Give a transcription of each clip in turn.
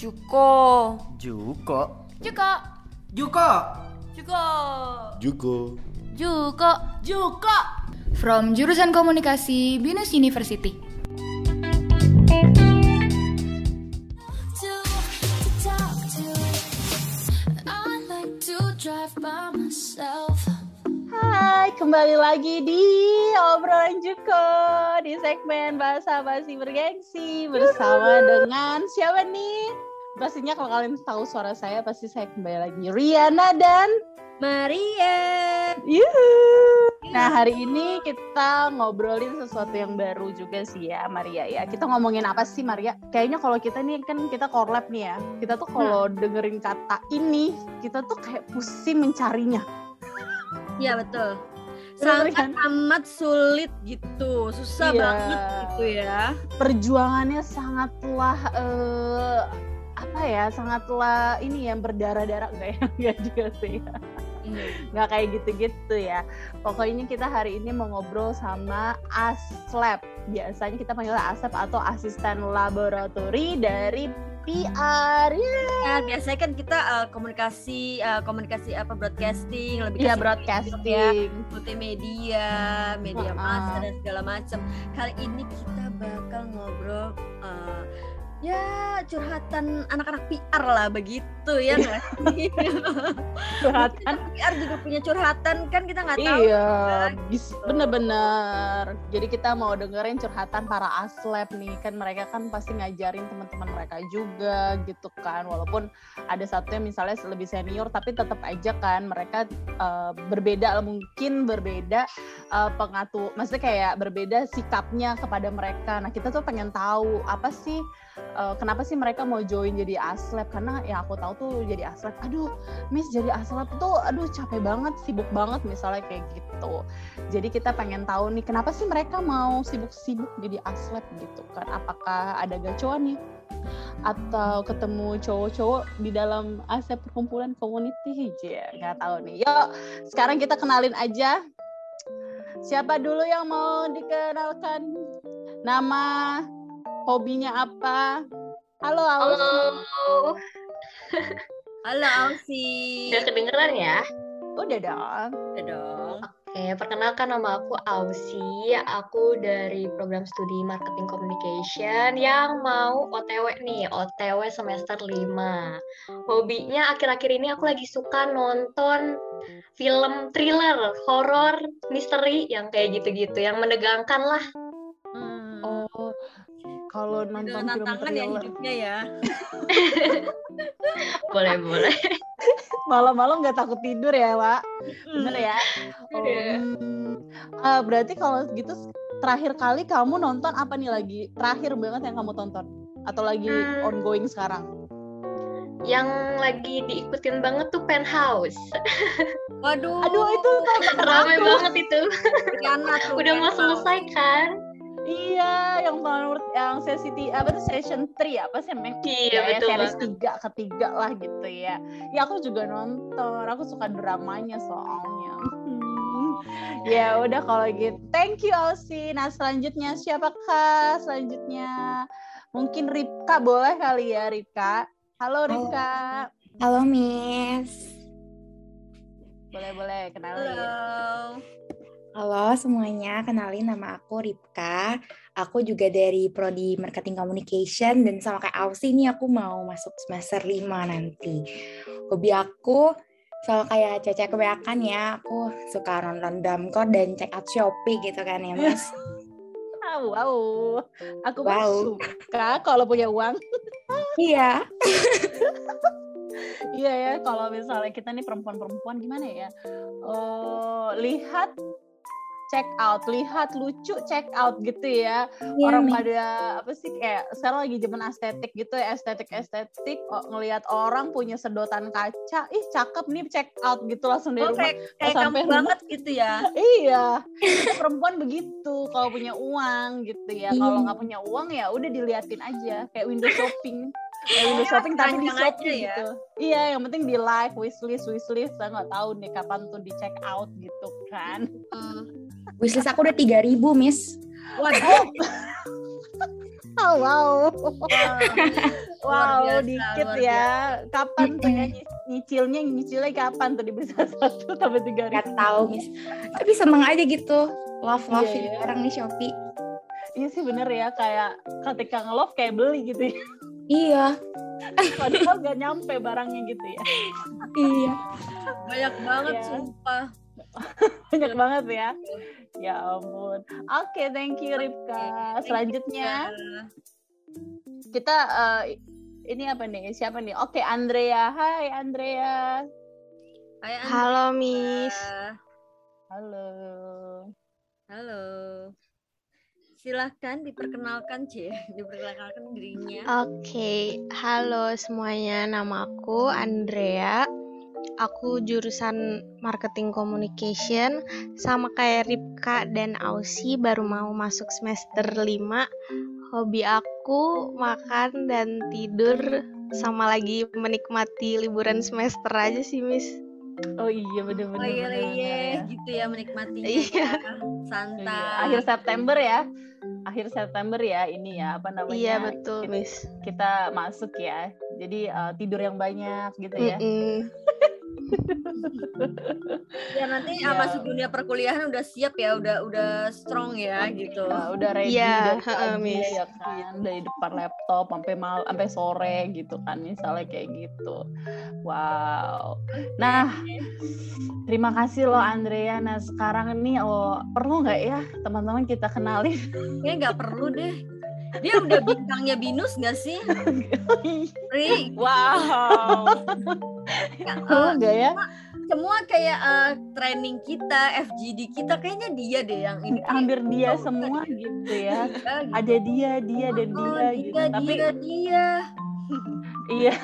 Juko. Juko. Juko. Juko. Juko. Juko. Juko. Juko. From jurusan komunikasi Binus University. Hai, kembali lagi di obrolan Juko di segmen bahasa basi bergengsi bersama dengan siapa nih? Pastinya kalau kalian tahu suara saya pasti saya kembali lagi Riana dan Maria. Yuhu. Nah hari ini kita ngobrolin sesuatu yang baru juga sih ya Maria ya. Kita ngomongin apa sih Maria? Kayaknya kalau kita nih kan kita collab nih ya. Kita tuh kalau dengerin kata ini kita tuh kayak pusing mencarinya. Iya betul. Bener Sangat kan? amat sulit gitu, susah Iya. banget gitu ya. perjuangannya sangatlah eh, apa ya sangatlah ini yang berdarah-darah. Enggak ya enggak juga sih. Nggak kayak gitu-gitu ya. Pokoknya kita hari ini mau ngobrol sama Aslab. Biasanya kita panggil Aslab atau asisten laboratori dari PR ya. Ya, biasanya kan kita eh, komunikasi eh, komunikasi apa broadcasting lebih Iya ke broadcasting. ya, multimedia, media Heeh. massa dan segala macam. Kali ini kita bakal ngobrol eh, ya curhatan anak-anak PR lah begitu ya nggak sih? curhatan PR juga punya curhatan kan kita nggak tahu. Iya, gitu. bener-bener. Jadi kita mau dengerin curhatan para aslab nih, kan mereka kan pasti ngajarin teman-teman mereka juga gitu kan. Walaupun ada satu yang misalnya lebih senior, tapi tetap aja kan mereka eh, berbeda, mungkin berbeda eh, pengatur, maksudnya kayak berbeda sikapnya kepada mereka. Nah kita tuh pengen tahu apa sih, eh, kenapa sih mereka mau join jadi aslab? Karena yang aku tahu tuh jadi aslab, aduh Miss jadi aslab tuh aduh capek banget, sibuk banget misalnya kayak gitu. Jadi kita pengen tahu nih kenapa sih mereka mau sibuk-sibuk jadi aslab gitu kan? Apakah ada gacuan nih? Atau ketemu cowok-cowok di dalam aslab perkumpulan community? Ya, nggak tahu nih. Yuk, sekarang kita kenalin aja. Siapa dulu yang mau dikenalkan? Nama, hobinya apa? Halo, Aus. Halo, Halo Ausi. udah kedengeran ya? Udah dong. Udah dong. Oke, perkenalkan nama aku Ausi. Aku dari program studi Marketing Communication yang mau OTW nih, OTW semester 5. Hobinya akhir-akhir ini aku lagi suka nonton film thriller, horor, misteri yang kayak gitu-gitu, yang menegangkan lah. Kalau nonton film tantangan ya thriller, hidupnya ya. Boleh-boleh. malam-malam nggak takut tidur ya, Pak? Bener ya? Oh. Ah, berarti kalau gitu terakhir kali kamu nonton apa nih lagi? Terakhir banget yang kamu tonton? Atau lagi Hmm. ongoing sekarang? Yang lagi diikutin banget tuh Penthouse. Waduh. Aduh, itu aku. banget itu. Riana tuh. Udah mau selesai kan? Iya, yang tahun yang sesi apa tuh session 3 apa sih namanya? Iya, Ya, betul series banget. tiga ketiga lah gitu ya. Ya aku juga nonton. Aku suka dramanya soalnya. Hmm. ya udah kalau gitu. Thank you Ausi. Nah selanjutnya siapakah selanjutnya? Mungkin Ripka boleh kali ya Ripka. Halo Ripka. Halo Miss. Boleh boleh kenalin. Halo. Halo semuanya, kenalin nama aku Ripka. Aku juga dari Prodi Marketing Communication dan sama kayak Ausi nih aku mau masuk semester 5 nanti. Hobi aku soal kayak cecek kebanyakan ya, aku suka nonton Damkor dan check out Shopee gitu kan ya mas. Wow. Aku Wow. suka kalau punya uang. iya, Iya ya, kalau misalnya kita nih perempuan-perempuan gimana ya? Oh, lihat check out, lihat lucu check out gitu ya. Iya, Orang Mi. pada apa sih kayak sekarang lagi zaman estetik gitu ya, estetik-estetik oh, ngelihat orang punya sedotan kaca, ih cakep nih check out gitu langsung dari Oh, rumah. kayak kayak sampai kamu rumah. banget gitu ya. Iya, perempuan begitu kalau punya uang gitu ya. Kalau Iya. nggak punya uang ya udah diliatin aja kayak window shopping. Kayak window shopping tapi di keranjang aja shopping ya. gitu. Iya, yang penting di like, wishlist, wishlist. Saya nggak tahu nih kapan tuh di check out gitu kan. Hmm. Wishlist aku udah 3000 miss. Waduh. wow. Wow, biasa, dikit ya. Kapan pengen nyi- nyicilnya? Nyicilnya kapan tuh dibeli satu sampai tiga Gak ribu? tahu, Miss. Tapi seneng aja gitu. Love-love Iya, ini iya. orang nih Shopee. Iya sih bener ya, kayak ketika nge-love kayak beli gitu ya. Iya, Padahal gak nyampe barangnya gitu ya. iya. banyak banget Iya. sumpah Banyak banget ya. Ya ampun. Oke, thank you Ripka. Selanjutnya kita eh, ini apa nih? Siapa nih? Oke, Andrea. Hai Andrea. Hai, Andrea. Halo Miss. Halo. halo silahkan diperkenalkan C diperkenalkan dirinya Oke, halo semuanya. Nama aku Andrea. Aku jurusan Marketing Communication sama kayak Ripka dan Ausi baru mau masuk semester 5. Hobi aku makan dan tidur sama lagi menikmati liburan semester aja sih, Miss. Oh iya bener-bener. leye-leye gitu ya menikmatinya Iya. ya. santai Iya, akhir September ya. Akhir September ya ini ya apa namanya? Iya, betul, kita, Miss. kita masuk ya. Jadi eh, tidur yang banyak gitu ya. Mm-mm. Ya nanti ah, masuk dunia perkuliahan udah siap ya udah udah strong ya gitu Ya, udah ready Iya, dari pagi Miss. ya kan dari depan laptop sampai mal sampai sore gitu kan misalnya kayak gitu. Wow. Nah, terima kasih loh Andrea. Nah, sekarang ini oh perlu nggak ya teman-teman kita kenalin? kayaknya nggak perlu deh dia udah bintangnya binus nggak sih Ri wow. Ya, Perlu eh, nggak ya? semua kayak eh, training kita FGD kita kayaknya dia deh yang ini Hampir dia Oh, semua bukan. gitu ya. Iya, gitu. Ada dia, dia dan Oh, dia gitu. dia, Tapi dia, dia. Iya.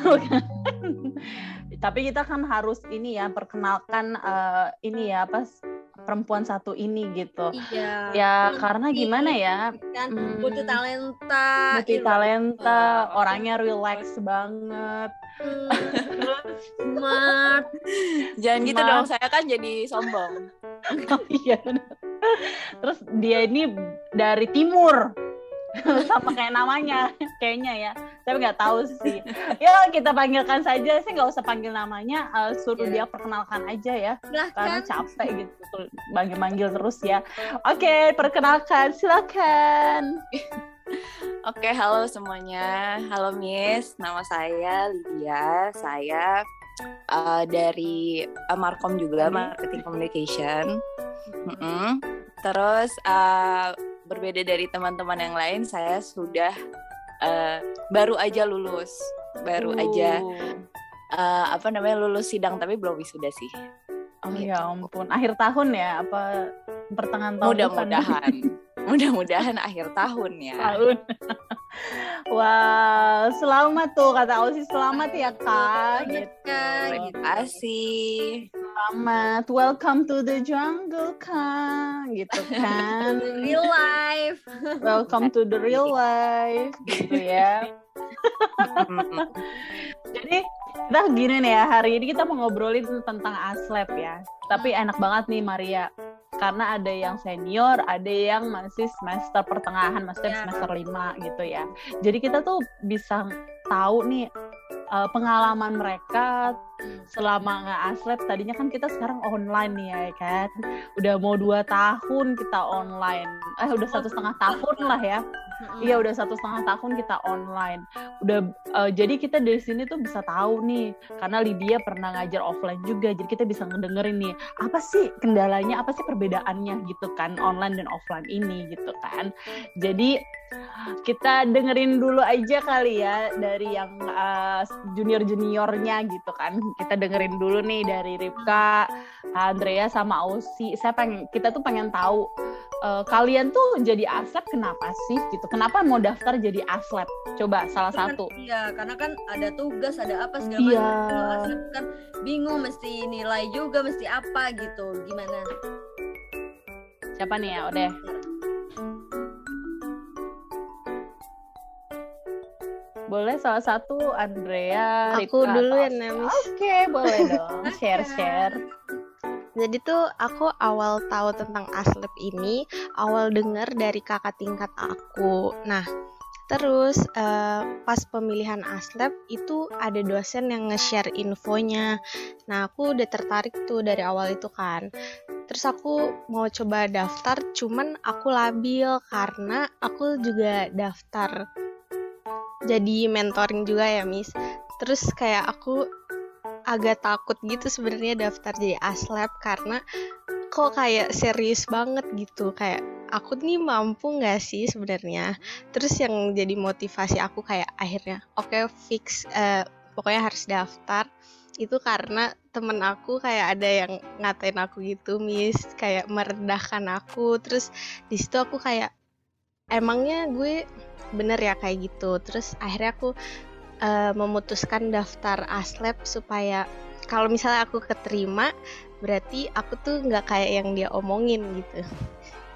Tapi kita kan harus ini ya perkenalkan eh, ini ya apa s- perempuan satu ini gitu. Iya. Ya karena gimana ya? kan Hmm. butuh talenta ilmu, talenta, orangnya relax banget. smart Jangan gitu Maaf. dong, saya kan jadi sombong. Oh, iya. Terus dia ini dari timur. Sama kayak namanya kayaknya ya tapi nggak tahu sih ya kita panggilkan saja saya nggak usah panggil namanya eh, suruh Iya. dia perkenalkan aja ya karena silahkan capek gitu tuh manggil-manggil terus ya. Oke, perkenalkan, silakan. Oke, halo semuanya. Halo Miss, nama saya Lydia. Saya uh, dari uh, Markom juga, Marketing Communication. Mm-mm. Terus uh, berbeda dari teman-teman yang lain, saya sudah uh, baru aja lulus, baru aja uh, apa namanya lulus sidang tapi belum wisuda sih. Oh ya ampun, akhir tahun ya? Apa pertengahan tahun? Mudah-mudahan, mudah-mudahan akhir tahun ya. tahun. Wah, selamat tuh kata Osi selamat ya kak. Gitu. Kak, Terima gitu. kasih. Selamat, welcome to the jungle kak, gitu kan. real life welcome to the real life, gitu ya. Jadi kita gini nih ya, hari ini kita mau ngobrolin tentang aslep ya. Tapi enak banget nih Maria, karena ada yang senior, ada yang masih semester pertengahan, maksudnya Ya. semester 5 gitu ya. Jadi kita tuh bisa tahu nih eh, pengalaman mereka selama nggak aslep. Tadinya kan kita sekarang online nih ya kan. Udah mau dua tahun kita online. Eh udah satu setengah tahun lah ya. Iya udah satu setengah tahun kita online. Udah eh, jadi kita dari sini tuh bisa tahu nih karena Lydia pernah ngajar offline juga. Jadi kita bisa ngedengerin nih apa sih kendalanya, apa sih perbedaannya gitu kan online dan offline ini gitu kan. Jadi kita dengerin dulu aja kali ya dari yang junior juniornya gitu kan. Kita dengerin dulu nih dari Ripka, Andrea sama Ausi. Saya pengen kita tuh pengen tahu eh, kalian tuh jadi aslep kenapa sih gitu? Kenapa mau daftar jadi aslep? Coba salah satu. Iya, karena kan ada tugas, ada apa segala Iya. macam. Kan bingung mesti nilai juga, mesti apa gitu. Gimana? Siapa nih ya? Udah. Boleh salah satu Andrea, Aku Ripka, dulu ya. Namis. Oke, boleh dong. Share-share. Jadi tuh aku awal tahu tentang aslep ini awal dengar dari kakak tingkat aku. Nah, Terus uh, pas pemilihan aslab itu ada dosen yang nge-share infonya. Nah aku udah tertarik tuh dari awal itu kan. Terus aku mau coba daftar, cuman aku labil karena aku juga daftar jadi mentoring juga ya Miss. Terus kayak aku agak takut gitu sebenarnya daftar jadi aslab karena kok kayak serius banget gitu. Kayak aku nih mampu nggak sih sebenarnya? Terus yang jadi motivasi aku kayak akhirnya oke okay, fix uh, pokoknya harus daftar. Itu karena temen aku kayak ada yang ngatain aku gitu miss kayak merendahkan aku. Terus di situ aku kayak emangnya gue bener ya kayak gitu? Terus akhirnya aku uh, memutuskan daftar aslab supaya kalau misalnya aku keterima berarti aku tuh nggak kayak yang dia omongin gitu.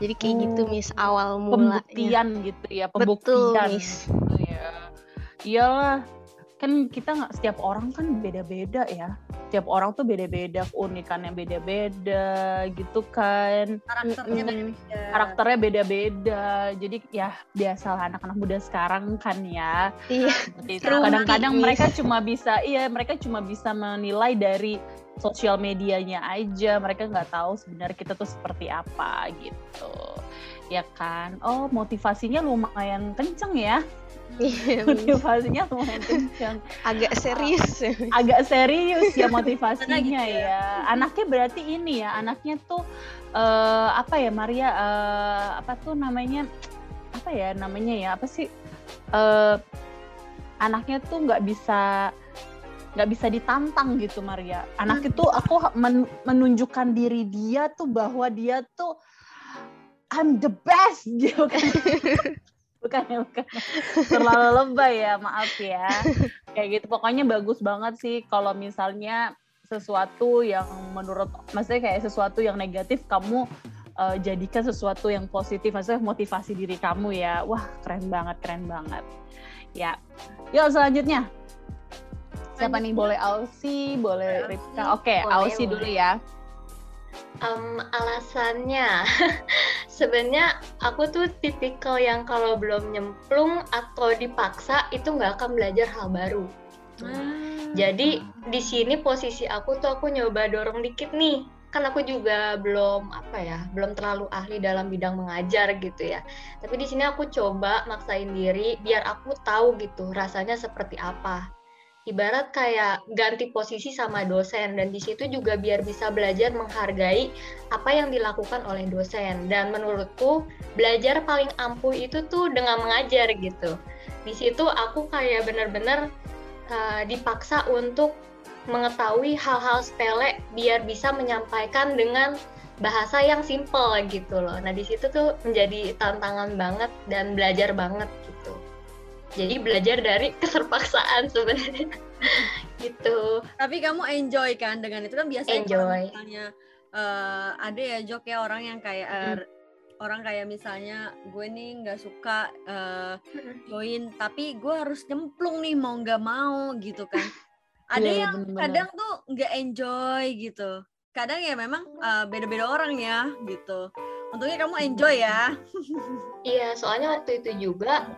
Jadi kayak oh, gitu miss awal mulanya. Pembuktian gitu ya pembuktian. Betul miss. Gitu ya iyalah kan kita nggak setiap orang kan beda-beda ya. Setiap orang tuh beda-beda keunikannya beda-beda gitu kan. Karakternya beda-beda. Karakternya beda-beda. Jadi ya biasalah anak-anak muda sekarang kan ya. Iya. Kadang-kadang mereka cuma bisa iya mereka cuma bisa menilai dari sosial medianya aja. Mereka nggak tahu sebenarnya kita tuh seperti apa gitu. Ya kan? Oh motivasinya lumayan kenceng ya Iya, motivasinya kencang. Agak serius. Agak serius ya motivasinya ya. Anaknya berarti ini ya, anaknya tuh uh, apa ya Maria uh, apa tuh namanya apa ya namanya ya apa sih uh, anaknya tuh nggak bisa nggak bisa ditantang gitu Maria. Anak itu aku men menunjukkan diri dia tuh bahwa dia tuh I'm the best gitu kan bukan ya bukan terlalu lebay ya maaf ya. Kayak gitu pokoknya bagus banget sih kalau misalnya sesuatu yang menurut maksudnya kayak sesuatu yang negatif kamu uh, jadikan sesuatu yang positif maksudnya motivasi diri kamu ya. Wah keren banget keren banget. Ya. Yuk selanjutnya. Siapa nih? Boleh Ausi boleh Ripka. Oke okay, Ausi dulu ya Um, alasannya sebenarnya aku tuh tipikal yang kalau belum nyemplung atau dipaksa itu nggak akan belajar hal baru. Hmm. Jadi di sini posisi aku tuh aku nyoba dorong dikit nih. Kan aku juga belum apa ya, belum terlalu ahli dalam bidang mengajar gitu ya. Tapi di sini aku coba maksain diri biar aku tahu gitu rasanya seperti apa ibarat kayak ganti posisi sama dosen dan di situ juga biar bisa belajar menghargai apa yang dilakukan oleh dosen. Dan menurutku belajar paling ampuh itu tuh dengan mengajar gitu. Di situ aku kayak bener-bener uh, dipaksa untuk mengetahui hal-hal sepele biar bisa menyampaikan dengan bahasa yang simple gitu loh. Nah di situ tuh menjadi tantangan banget dan belajar banget jadi belajar dari keterpaksaan sebenarnya. Gitu. Tapi kamu enjoy kan dengan itu? Kan biasanya enjoy. misalnya uh, ada ya jok ya orang yang kayak uh, orang kayak misalnya gue nih nggak suka uh, join tapi gue harus nyemplung nih mau nggak mau gitu kan. Ada yeah, yang bener -bener. kadang tuh nggak enjoy gitu. Kadang ya memang uh, beda-beda orang ya gitu. Untungnya kamu enjoy ya. Iya soalnya waktu itu juga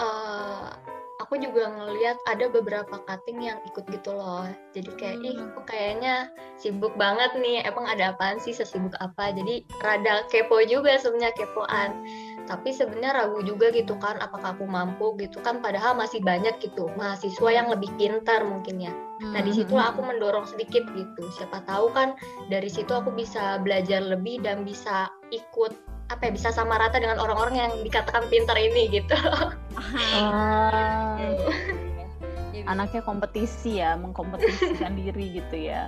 uh, aku juga ngeliat ada beberapa cutting yang ikut gitu loh. Jadi kayak ih hmm. kok kayaknya sibuk banget nih. Emang ada apaan sih sesibuk apa? Jadi rada kepo juga sebenarnya kepoan. Tapi sebenarnya ragu juga gitu kan apakah aku mampu gitu kan. Padahal masih banyak gitu mahasiswa yang lebih pintar mungkin ya. Nah di situ aku hmm. mendorong sedikit gitu. Siapa tahu kan dari situ aku bisa belajar lebih dan bisa ikut apa ya bisa sama rata dengan orang-orang yang dikatakan pintar ini gitu. Ah, anaknya kompetisi ya, mengkompetisikan diri gitu ya.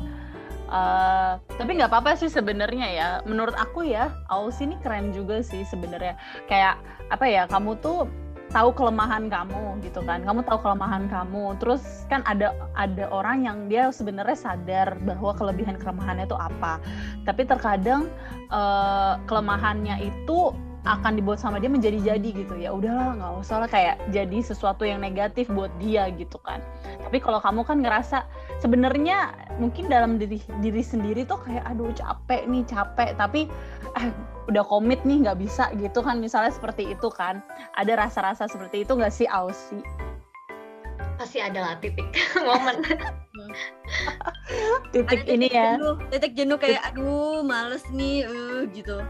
Uh, tapi nggak apa-apa sih sebenarnya ya. Menurut aku ya, Aus ini keren juga sih sebenarnya. Kayak apa ya? Kamu tuh tahu kelemahan kamu gitu kan. Kamu tahu kelemahan kamu. Terus kan ada ada orang yang dia sebenarnya sadar bahwa kelebihan kelemahannya itu apa. Tapi terkadang uh, kelemahannya itu akan dibuat sama dia menjadi-jadi gitu. Ya udahlah nggak usah lah kayak jadi sesuatu yang negatif buat dia gitu kan. Tapi kalau kamu kan ngerasa sebenarnya mungkin dalam diri diri sendiri tuh kayak aduh capek nih capek tapi eh udah komit nih nggak bisa gitu kan misalnya seperti itu kan ada rasa-rasa seperti itu nggak sih Ausi? Pasti ada lah titik momen. titik ini ya. jenuh, titik jenuh kayak aduh males nih uh, gitu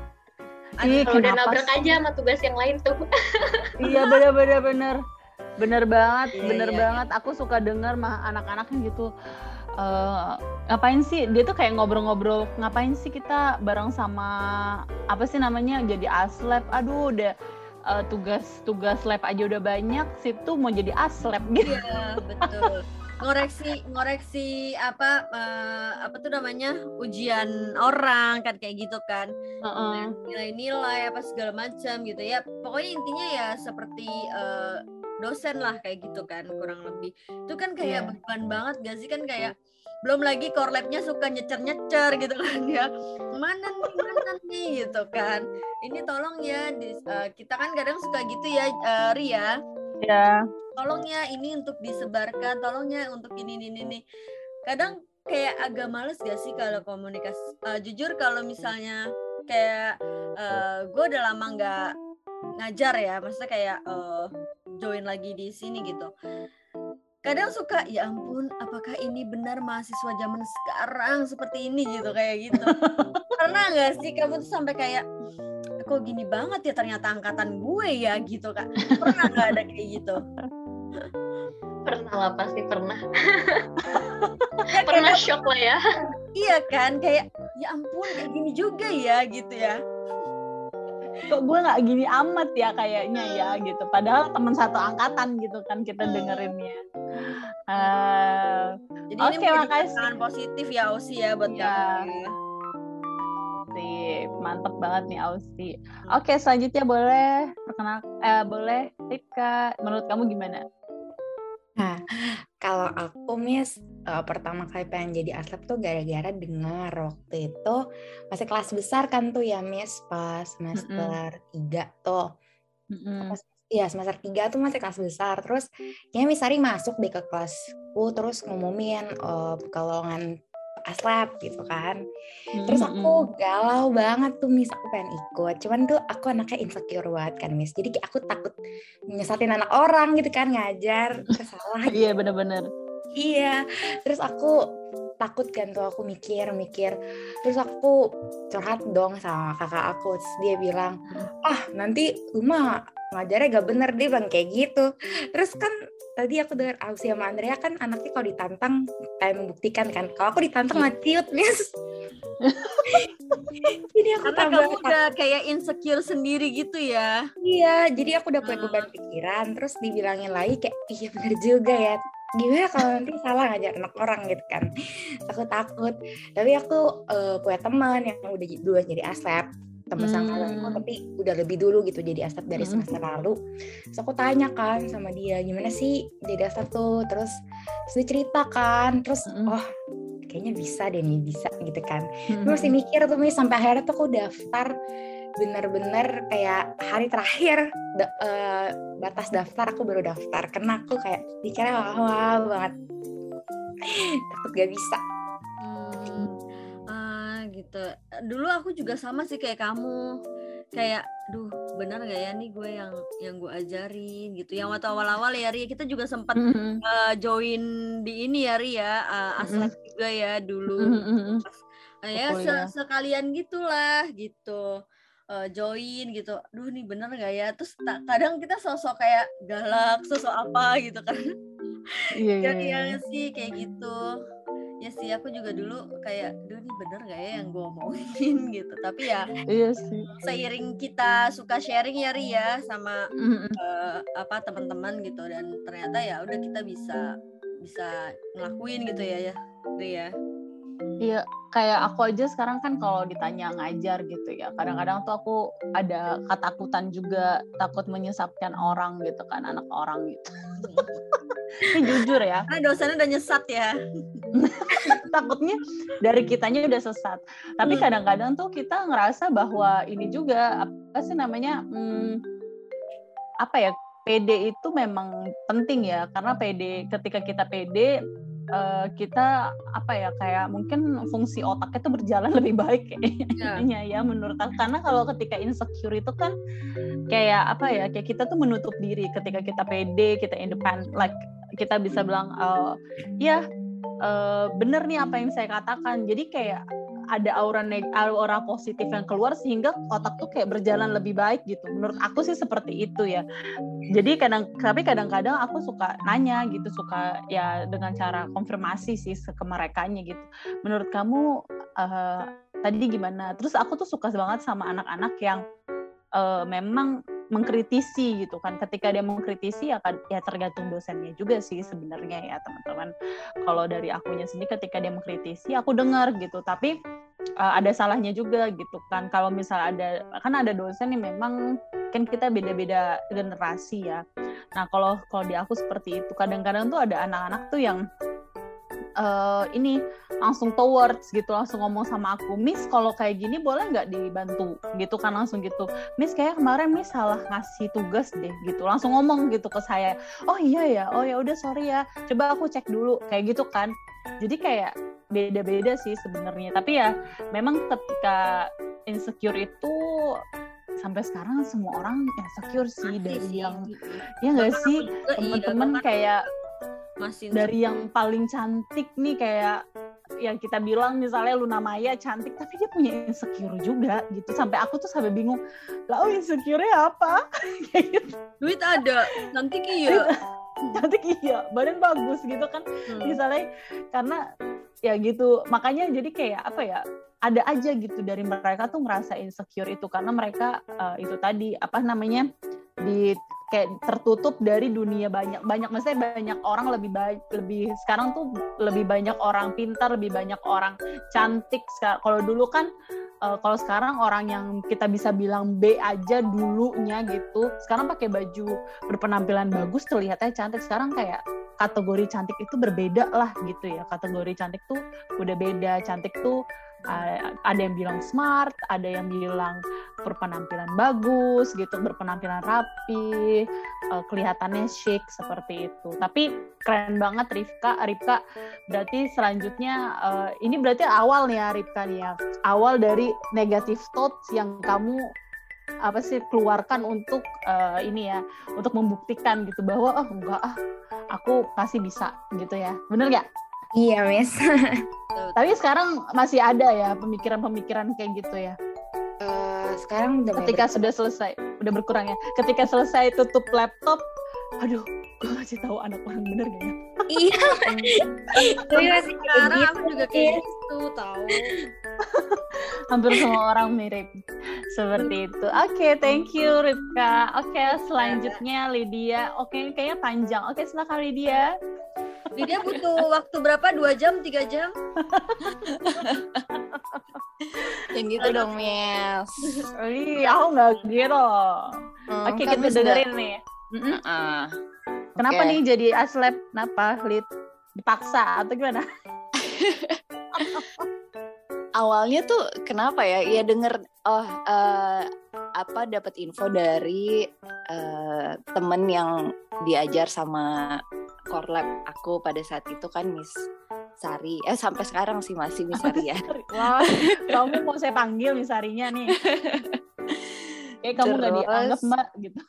Iya, Kalau udah kenapa nabrak sih? aja sama tugas yang lain tuh. Iya bener bener bener bener banget Iya, bener iya, banget aku suka dengar mah anak-anaknya gitu eh ngapain sih dia tuh kayak ngobrol-ngobrol ngapain sih kita bareng sama apa sih namanya jadi aslep aduh udah eh, tugas tugas lab aja udah banyak situ mau jadi aslep gitu Iya, betul. Ngoreksi ngoreksi apa eh, apa tuh namanya? ujian orang kan kayak gitu kan. Heeh. Nilai-nilai apa segala macam gitu ya. Pokoknya intinya ya seperti eh, dosen lah kayak gitu kan kurang lebih. Itu kan kayak Iya. beban banget gak sih kan kayak belum lagi core lab-nya suka nyecer-nyecer gitu kan ya. Mana nih, mana nih gitu kan. Ini tolong ya di- eh, kita kan kadang suka gitu ya eh, Ria ya tolong ya ini untuk disebarkan tolong ya untuk ini ini ini kadang kayak agak males gak sih kalau komunikasi Eh, jujur kalau misalnya kayak gue udah lama nggak ngajar ya maksudnya kayak eh, join lagi di sini gitu. Kadang suka ya ampun apakah ini benar mahasiswa zaman sekarang seperti ini? gitu kayak gitu. Pernah nggak sih kamu tuh sampai kayak kok gini banget ya ternyata angkatan gue ya? gitu kak. Pernah nggak ada kayak gitu? Pernah lah pasti pernah. Ya, pernah shock lah ya. iya kan kayak ya ampun kayak gini juga ya gitu ya kok gue nggak gini amat ya kayaknya ya gitu padahal teman satu angkatan gitu kan kita dengerinnya Eh, jadi Oke, ini makasih. positif ya Osi ya buat Iya. kamu ya. Sip, mantep banget nih Ausi. Oke, selanjutnya boleh perkenal eh boleh Ripka, menurut kamu gimana? Nah, kalau aku Miss eh, pertama kali pengen jadi aslep tuh gara-gara dengar waktu itu masih kelas besar kan tuh ya Miss pas semester 3 tuh. Pas, Iya semester 3 tuh masih kelas besar terus kayaknya Miss Sari masuk deh ke kelasku terus ngumumin eh, pekalongan aslep gitu kan. Terus aku galau banget tuh Miss, aku pengen ikut. Cuman tuh aku anaknya insecure banget kan Miss. Jadi aku takut nyesatin anak orang gitu kan ngajar kesalah. Iya bener-bener. Iya. Terus aku takut kan tuh aku mikir-mikir. Terus aku curhat dong sama kakak aku. Terus dia bilang, ah nanti Uma ngajarnya gak bener dia bilang kayak gitu. Terus kan tadi aku dengar Ausi sama Andrea kan anaknya kalau ditantang kayak membuktikan kan. Kalau aku ditantang matiut Miss. Jadi aku karena tambah kamu udah kayak insecure sendiri gitu ya Iya, jadi aku udah punya beban pikiran, terus dibilangin lagi kayak, iya bener juga ya. Gimana kalau nanti salah ngajar anak orang gitu kan. Aku takut. Tapi aku eh, punya teman yang udah duluan jadi aslep. Teman Hmm. sangkalanku, tapi udah lebih dulu gitu jadi aslep dari Hmm. semester lalu. Terus aku tanya kan sama dia, gimana sih jadi aslep tuh? Terus, terus kan, terus Hmm. oh kayaknya bisa deh nih, bisa gitu kan. Hmm. Gue masih mikir tuh sampai akhirnya tuh aku daftar bener-bener kayak hari terakhir da- eh, batas daftar aku baru daftar karena aku kayak dikira wah banget takut gak bisa Hmm, ah gitu. Dulu aku juga sama sih kayak kamu. Kayak, duh, benar nggak ya nih gue yang yang gue ajarin gitu. Yang waktu awal-awal ya Ria, kita juga sempat Hmm. eh, join di ini ya Ria, uh, aslep juga ya dulu. Hmm. Nah, ya se- ya. sekalian gitulah gitu. Eh, join gitu. Duh, nih bener nggak ya? Terus ta- kadang kita sosok kayak galak, sosok apa gitu kan. Iya, iya, Jadi iya. ya sih kayak gitu. Ya sih aku juga dulu kayak, duh nih bener gak ya yang gue omongin gitu. Tapi ya Iya sih. seiring kita suka sharing ya Ria sama Hmm. eh, apa teman-teman gitu dan ternyata ya udah kita bisa bisa ngelakuin gitu ya ya Ria. Iya, kayak aku aja sekarang kan kalau ditanya ngajar gitu ya, kadang-kadang tuh aku ada ketakutan juga, takut menyesatkan orang gitu kan, anak orang gitu. Ini jujur ya, Karena dosennya udah nyesat ya. takutnya dari kitanya udah sesat. Tapi Hmm. kadang-kadang tuh kita ngerasa bahwa ini juga apa sih namanya, hmm, apa ya, PD itu memang penting ya, karena PD ketika kita PD uh, kita apa ya kayak mungkin fungsi otaknya tuh berjalan lebih baik kayaknya ya. ya menurut aku. Karena kalau ketika insecure itu kan kayak apa ya kayak kita tuh menutup diri. Ketika kita pede kita independent like kita bisa bilang uh, ya uh, bener nih apa yang saya katakan. Jadi kayak ada aura neg aura positif yang keluar sehingga otak tuh kayak berjalan lebih baik gitu. Menurut aku sih seperti itu ya. Jadi kadang tapi kadang-kadang aku suka nanya gitu, suka ya dengan cara konfirmasi sih ke mereka gitu. Menurut kamu uh, tadi gimana? Terus aku tuh suka banget sama anak-anak yang uh, memang mengkritisi gitu kan. Ketika dia mengkritisi ya kan ya tergantung dosennya juga sih sebenarnya ya teman-teman. Kalau dari akunya sendiri ketika dia mengkritisi aku dengar gitu. Tapi uh, ada salahnya juga gitu kan. Kalau misal ada kan ada dosen yang memang kan kita beda-beda generasi ya. Nah kalau kalau di aku seperti itu. Kadang-kadang tuh ada anak-anak tuh yang uh, ini langsung towards gitu langsung ngomong sama aku Miss kalau kayak gini boleh nggak dibantu? Gitu kan langsung gitu. Miss kayak kemarin Miss salah ngasih tugas deh gitu langsung ngomong gitu ke saya. Oh iya ya? Oh ya udah sorry ya. Coba aku cek dulu kayak gitu kan. Jadi kayak beda-beda sih sebenarnya. Tapi ya memang ketika insecure itu sampai sekarang semua orang insecure sih Masih dari sih, yang gitu. ya nggak sih? iya, teman-teman iya, kayak masih dari yang paling cantik nih kayak yang kita bilang misalnya Luna Maya cantik tapi dia punya insecure juga gitu. Sampai aku tuh sampai bingung lah oh insecure apa? Kayak gitu. duit ada cantik iya. Cantik iya badan bagus gitu kan. Hmm. misalnya karena ya gitu. Makanya jadi kayak apa ya ada aja gitu dari mereka tuh ngerasa insecure itu. Karena mereka uh, itu tadi apa namanya di kayak tertutup dari dunia banyak banyak maksudnya banyak orang lebih baik lebih sekarang tuh lebih banyak orang pintar lebih banyak orang cantik. Kalau dulu kan uh, kalau sekarang orang yang kita bisa bilang B aja dulunya gitu sekarang pakai baju berpenampilan bagus terlihatnya cantik. Sekarang kayak kategori cantik itu berbeda lah gitu ya. Kategori cantik tuh udah beda cantik tuh ada yang bilang smart, ada yang bilang berpenampilan bagus gitu, berpenampilan rapi, uh, kelihatannya chic seperti itu. Tapi keren banget Rifka, Rifka berarti selanjutnya uh, ini berarti awal nih ya Rifka nih ya, awal dari negative thoughts yang kamu apa sih keluarkan untuk uh, ini ya, untuk membuktikan gitu bahwa oh enggak ah, aku pasti bisa gitu ya, bener nggak? Iya, Miss. Tapi sekarang masih ada ya pemikiran-pemikiran kayak gitu ya. Uh, sekarang udah ketika sudah selesai, udah berkurang ya. Ketika selesai tutup laptop, aduh, gue masih tahu anak orang bener gak ya? Iya. Tapi masih sekarang gitu. aku juga kayak gitu tahu. Hampir semua orang mirip seperti itu. Oke, okay, thank you Ripka. Oke, okay, selanjutnya Lydia. Oke, okay, kayaknya panjang. Oke, okay, silakan Lydia. Dia butuh waktu berapa? Dua jam, tiga jam? Yang gitu dong, Miss. Iya, aku nggak gitu. Hmm, Oke, kan kita dengerin nih. Mm -mm. Uh, Kenapa okay. nih jadi aslep? Kenapa? Lid dipaksa atau gimana? Awalnya tuh kenapa ya? Ya denger oh uh, apa dapat info dari uh, temen yang diajar sama core lab aku pada saat itu kan Miss Sari. Eh sampai sekarang sih masih Miss Sari ya. Wah, kamu mau saya panggil Miss Sarinya nih. Eh kamu nggak dianggap Mbak gitu.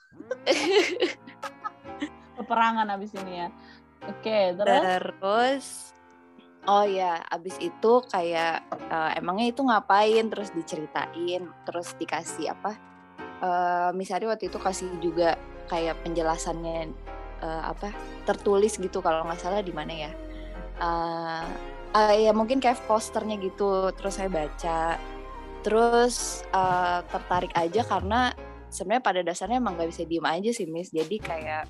Peperangan abis ini ya. Oke, terus terus Oh ya, abis itu kayak uh, emangnya itu ngapain? Terus diceritain, terus dikasih apa? Uh, misalnya waktu itu kasih juga kayak penjelasannya uh, apa tertulis gitu kalau nggak salah di mana ya. Uh, uh, ya mungkin kayak posternya gitu terus saya baca. Terus uh, tertarik aja karena sebenarnya pada dasarnya emang nggak bisa diem aja sih Miss. Jadi kayak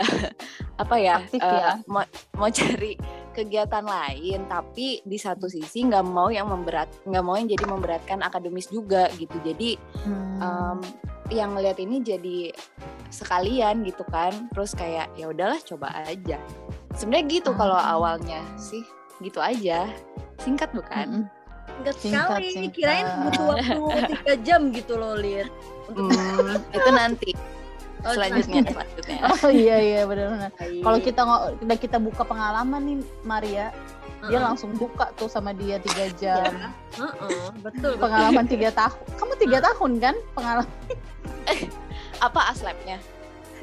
apa ya, Aktif, uh, mau mau cari kegiatan lain tapi di satu sisi nggak mau yang memberat nggak mau yang jadi memberatkan akademis juga gitu. Jadi hmm. um, yang ngeliat ini jadi sekalian gitu kan. Terus kayak ya udahlah coba aja. Sebenarnya gitu kalau ah. awalnya sih gitu aja. Singkat bukan? Singkat sekali singkat. kirain butuh waktu tiga jam gitu loh lihat hmm, itu nanti. Oh, selanjutnya selanjutnya. Oh iya iya benar-benar. Kalau kita udah kita buka pengalaman nih Maria, dia langsung buka tuh sama dia tiga jam. Heeh, betul betul. Pengalaman tiga tahun. Kamu tiga tahun kan pengalaman? apa aslabnya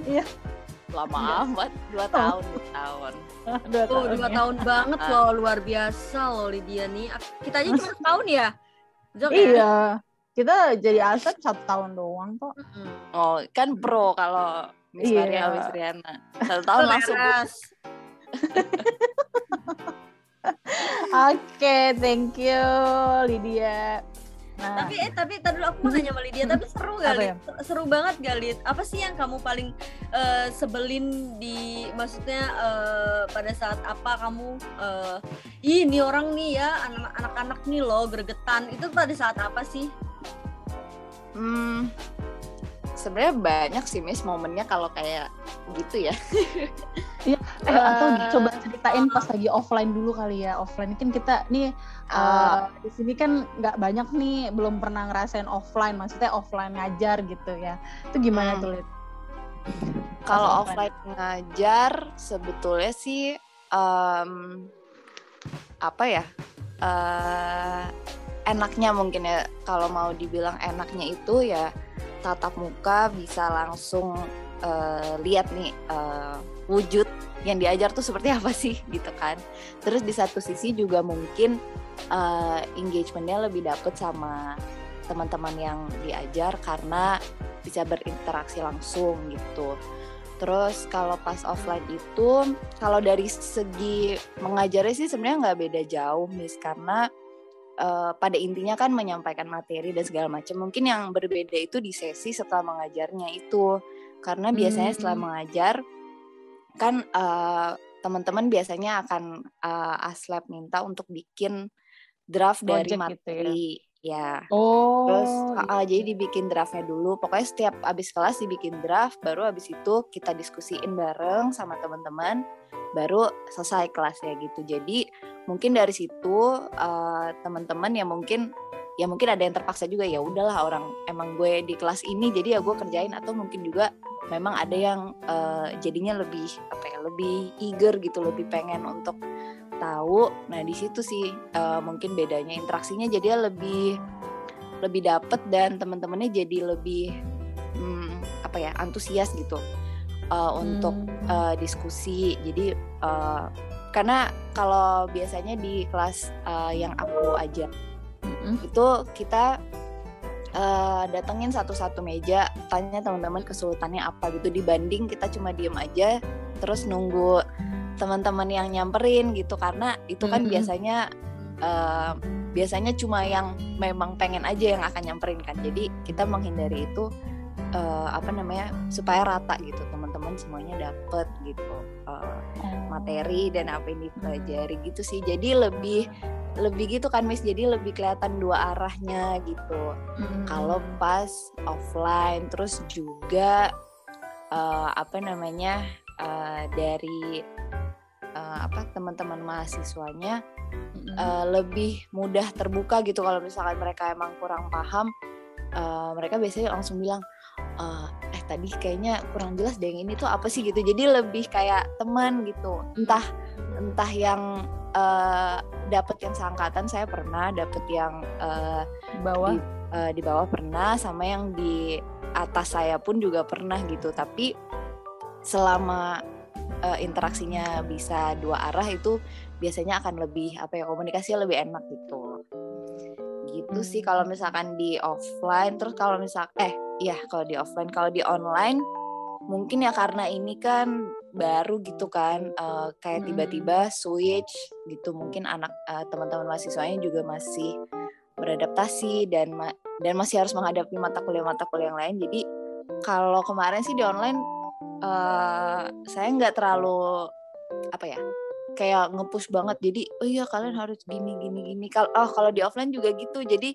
Iya. lama amat dua tahun dua tahun Dua Oh, tahun dua ya. tahun banget loh, luar biasa loh Lydia nih. Kita aja cuma tahun ya. Jok, ya? Iya. Kita jadi asap satu tahun doang kok. Oh kan pro kalau Miss Iya. Maria Miss Riana satu tahun langsung Oke, thank you Lydia. Nah, Tapi eh tapi tadi aku mau nanya sama Lydia, tapi seru Lid? ya? Seru banget gak Lid? Apa sih yang kamu paling eh, sebelin di maksudnya eh, pada saat apa kamu eh "Ih, ini orang nih ya anak- anak-anak nih loh gregetan. Itu pada saat apa sih? Hmm, sebenarnya banyak sih Miss momennya kalau kayak gitu ya. eh, atau Eh, coba ceritain pas lagi offline dulu kali ya. Offline kan kita nih Ah. eh, di sini kan nggak banyak nih belum pernah ngerasain offline, maksudnya offline ngajar gitu ya. Itu gimana Hmm. tuh, Lid? Kalau Pas offline ngajar sebetulnya sih em, apa ya? eh, enaknya mungkin ya kalau mau dibilang enaknya itu ya tatap muka bisa langsung eh, lihat nih eh, wujud yang diajar tuh seperti apa sih gitu kan. Terus di satu sisi juga mungkin eh, engagementnya lebih dapet sama teman-teman yang diajar karena bisa berinteraksi langsung gitu. Terus kalau pas offline itu, kalau dari segi mengajarnya sih sebenarnya nggak beda jauh, Miss, karena eh, pada intinya kan menyampaikan materi dan segala macam. Mungkin yang berbeda itu di sesi setelah mengajarnya itu, karena biasanya setelah Hmm. mengajar kan eh, teman-teman biasanya akan eh, aslab minta untuk bikin draft dari Project gitu ya. materi, ya. Oh, Terus gitu. ah, jadi dibikin draftnya dulu. Pokoknya setiap abis kelas dibikin draft, baru abis itu kita diskusiin bareng sama teman-teman, baru selesai kelasnya gitu. Jadi mungkin dari situ eh, teman-teman yang mungkin ya mungkin ada yang terpaksa juga ya udahlah orang emang gue di kelas ini jadi ya gue kerjain. Atau mungkin juga memang ada yang eh, jadinya lebih apa ya lebih eager gitu lebih pengen untuk tahu. Nah di situ sih eh, mungkin bedanya interaksinya jadi lebih lebih dapet dan teman-temannya jadi lebih hmm, apa ya antusias gitu eh, untuk Hmm. eh, diskusi jadi eh, karena kalau biasanya di kelas eh, yang aku ajar Mm-mm. itu kita eh, datengin satu-satu meja tanya teman-teman kesulitannya apa gitu dibanding kita cuma diem aja terus nunggu teman-teman yang nyamperin gitu karena itu kan Mm-mm. biasanya eh, biasanya cuma yang memang pengen aja yang akan nyamperin kan jadi kita menghindari itu eh, apa namanya supaya rata gitu teman-teman semuanya dapet gitu eh, materi dan apa yang dipelajari gitu sih. Jadi lebih lebih gitu kan Miss. Jadi lebih kelihatan dua arahnya gitu. Mm-mm. kalau pas offline terus juga eh, apa namanya eh, dari eh, apa teman-teman mahasiswanya Mm-mm. eh, lebih mudah terbuka gitu. Kalau misalkan mereka emang kurang paham eh, mereka biasanya langsung bilang tadi kayaknya kurang jelas deh yang ini tuh apa sih gitu. Jadi lebih kayak teman gitu. Entah entah yang eh dapet yang seangkatan saya pernah dapet yang eh, Di bawah. di, eh, di bawah pernah sama yang di atas saya pun juga pernah gitu. Tapi selama eh, interaksinya bisa dua arah itu biasanya akan lebih apa ya komunikasinya lebih enak gitu. Gitu sih kalau misalkan di offline. Terus kalau misal eh iya kalau di offline. Kalau di online mungkin ya karena ini kan baru gitu kan eh, kayak Mm. tiba-tiba switch gitu. Mungkin anak eh, teman-teman mahasiswanya juga masih beradaptasi dan ma- dan masih harus menghadapi mata kuliah mata kuliah yang lain. Jadi kalau kemarin sih di online eh saya nggak terlalu apa ya kayak ngepush banget. Jadi oh iya kalian harus gini gini gini. Kalau oh kalau di offline juga gitu. Jadi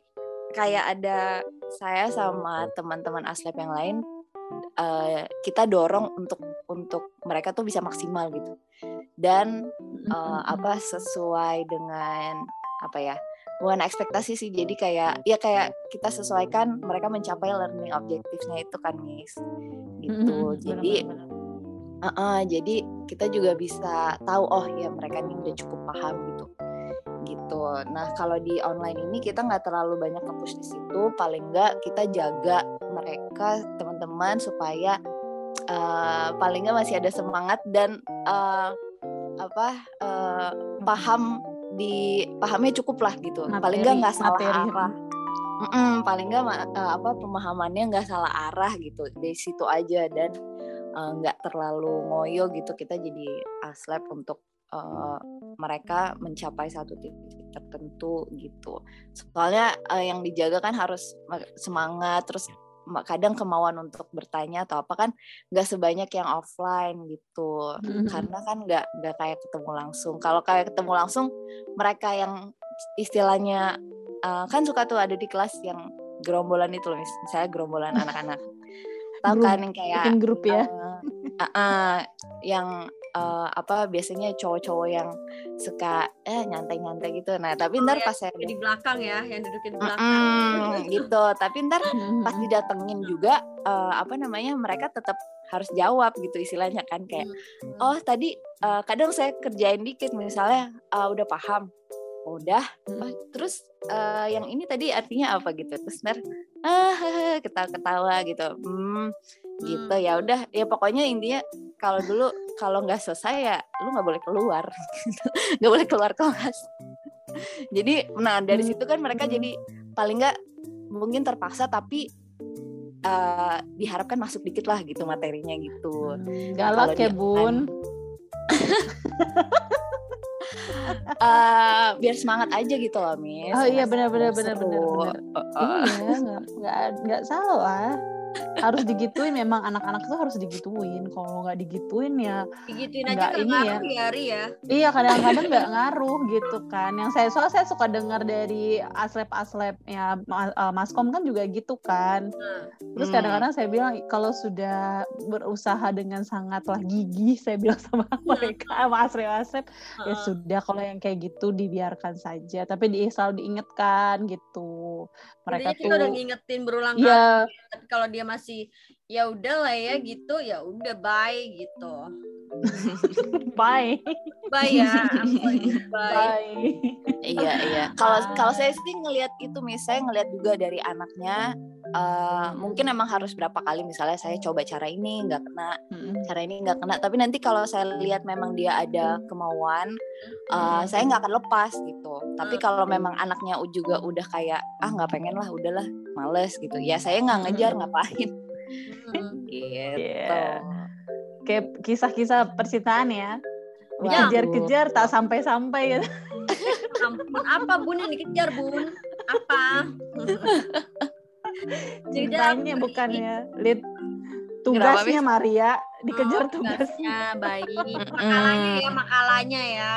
kayak ada saya sama teman-teman aslep yang lain eh, kita dorong untuk untuk mereka tuh bisa maksimal gitu. Dan eh, apa sesuai dengan apa ya bukan ekspektasi sih jadi kayak ya kayak kita sesuaikan mereka mencapai learning objectivesnya itu kan Miss gitu. Jadi benar-benar. uh-uh, jadi kita juga bisa tahu oh ya mereka ini udah cukup paham gitu gitu. Nah kalau di online ini kita nggak terlalu banyak nge-push di situ paling nggak kita jaga mereka teman-teman supaya uh, paling nggak masih ada semangat dan uh, apa uh, paham di pahamnya cukup lah gitu. Paling nggak nggak salah materi. arah. Mm-mm, paling nggak uh, apa pemahamannya nggak salah arah gitu dari situ aja dan uh, nggak terlalu ngoyo gitu kita jadi aslep untuk uh, mereka mencapai satu titik tertentu gitu. Soalnya uh, yang dijaga kan harus ma- semangat terus kadang kemauan untuk bertanya atau apa kan nggak sebanyak yang offline gitu. Mhm. karena kan nggak nggak kayak ketemu langsung. Kalau kayak ketemu langsung mereka yang istilahnya uh, kan suka tuh ada di kelas yang gerombolan itu loh mis- misalnya gerombolan anak-anak. Tahu kan yang kayak Bikin grup ya. uh, uh, uh, yang uh, apa biasanya cowok-cowok yang suka eh nyantai-nyantai gitu. Nah tapi Oh, ntar ya, pas saya di belakang ya yang dudukin di belakang. Mm-mm, gitu. Tapi ntar pas didatengin juga uh, apa namanya mereka tetap harus jawab gitu istilahnya kan kayak Hmm. oh tadi uh, kadang saya kerjain dikit misalnya uh, udah paham. Udah. Hmm. Oh, terus uh, yang ini tadi artinya apa? gitu. Terus ntar ah ketawa-ketawa gitu. Hmm gitu. Ya udah ya pokoknya intinya kalau dulu kalau nggak selesai ya lu nggak boleh keluar gitu. nggak boleh keluar kelas jadi nah dari situ kan mereka jadi paling nggak mungkin terpaksa tapi uh, diharapkan masuk dikit lah gitu materinya gitu Hmm, Kalau Galak ya bun. Eh, biar semangat aja gitu loh Miss Oh iya, Biar benar, benar, seru. benar, benar, benar. Uh, uh. Iya nggak nggak salah. Harus digituin memang anak-anak tuh harus digituin. Kalau nggak digituin ya digituin aja ini ngaruh ya Ri ya Iya kadang-kadang nggak ngaruh gitu kan. Yang saya soal saya suka dengar dari aslep-aslep ya eh, maskom kan juga gitu kan. Terus Hmm. kadang-kadang saya bilang kalau sudah berusaha dengan sangatlah gigih saya bilang sama mereka sama aslep-aslep ya sudah kalau yang kayak gitu dibiarkan saja. Tapi di selalu diingatkan gitu. Mereka Intinya kita udah tuh ngingetin berulang kali ya tapi kalau dia masih ya udah lah ya gitu ya udah bye gitu. Bye. Bye ya bye. Bye. iya iya. Kalau kalau saya sih ngelihat itu Miss saya ngelihat juga dari anaknya eh, mungkin emang harus berapa kali misalnya saya coba cara ini nggak kena Mm-mm. cara ini nggak kena. Tapi nanti kalau saya lihat memang dia ada kemauan eh, saya nggak akan lepas gitu. Tapi kalau memang anaknya u- juga udah kayak ah nggak pengen lah udahlah males gitu. Ya saya nggak ngejar ngapain Hmm. gitu Iya. Kayak kisah-kisah percintaan ya. Ya. Kejar-kejar tak sampai-sampai gitu. ampun apa bun yang dikejar bun apa Cintanya bukannya Lid Kenapa, tugasnya? Maria dikejar Oh, tugasnya. tugasnya baik makalanya ya makalanya ya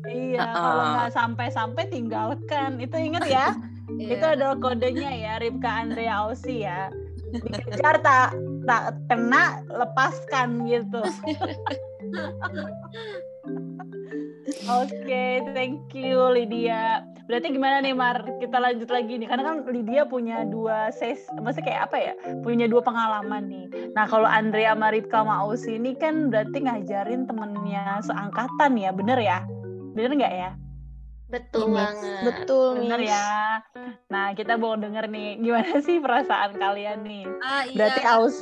Iya, Uh-uh. kalau nggak sampai-sampai tinggalkan. Itu ingat ya. Itu Iya. adalah kodenya ya, Ripka Andrea Ausi ya. Dikejar tak tak kena, lepaskan gitu. Oke, thank you Lydia. Berarti gimana nih Mar? Kita lanjut lagi nih. Karena kan Lydia punya dua ses, maksudnya kayak apa ya? Punya dua pengalaman nih. Nah kalau Andrea sama Ripka sama Ausi ini kan berarti ngajarin temennya seangkatan ya, bener ya? Bener nggak ya? Betul banget. Betul, Bener Miss. ya. Nah kita mau denger nih, gimana sih perasaan kalian nih? ah iya Berarti Aus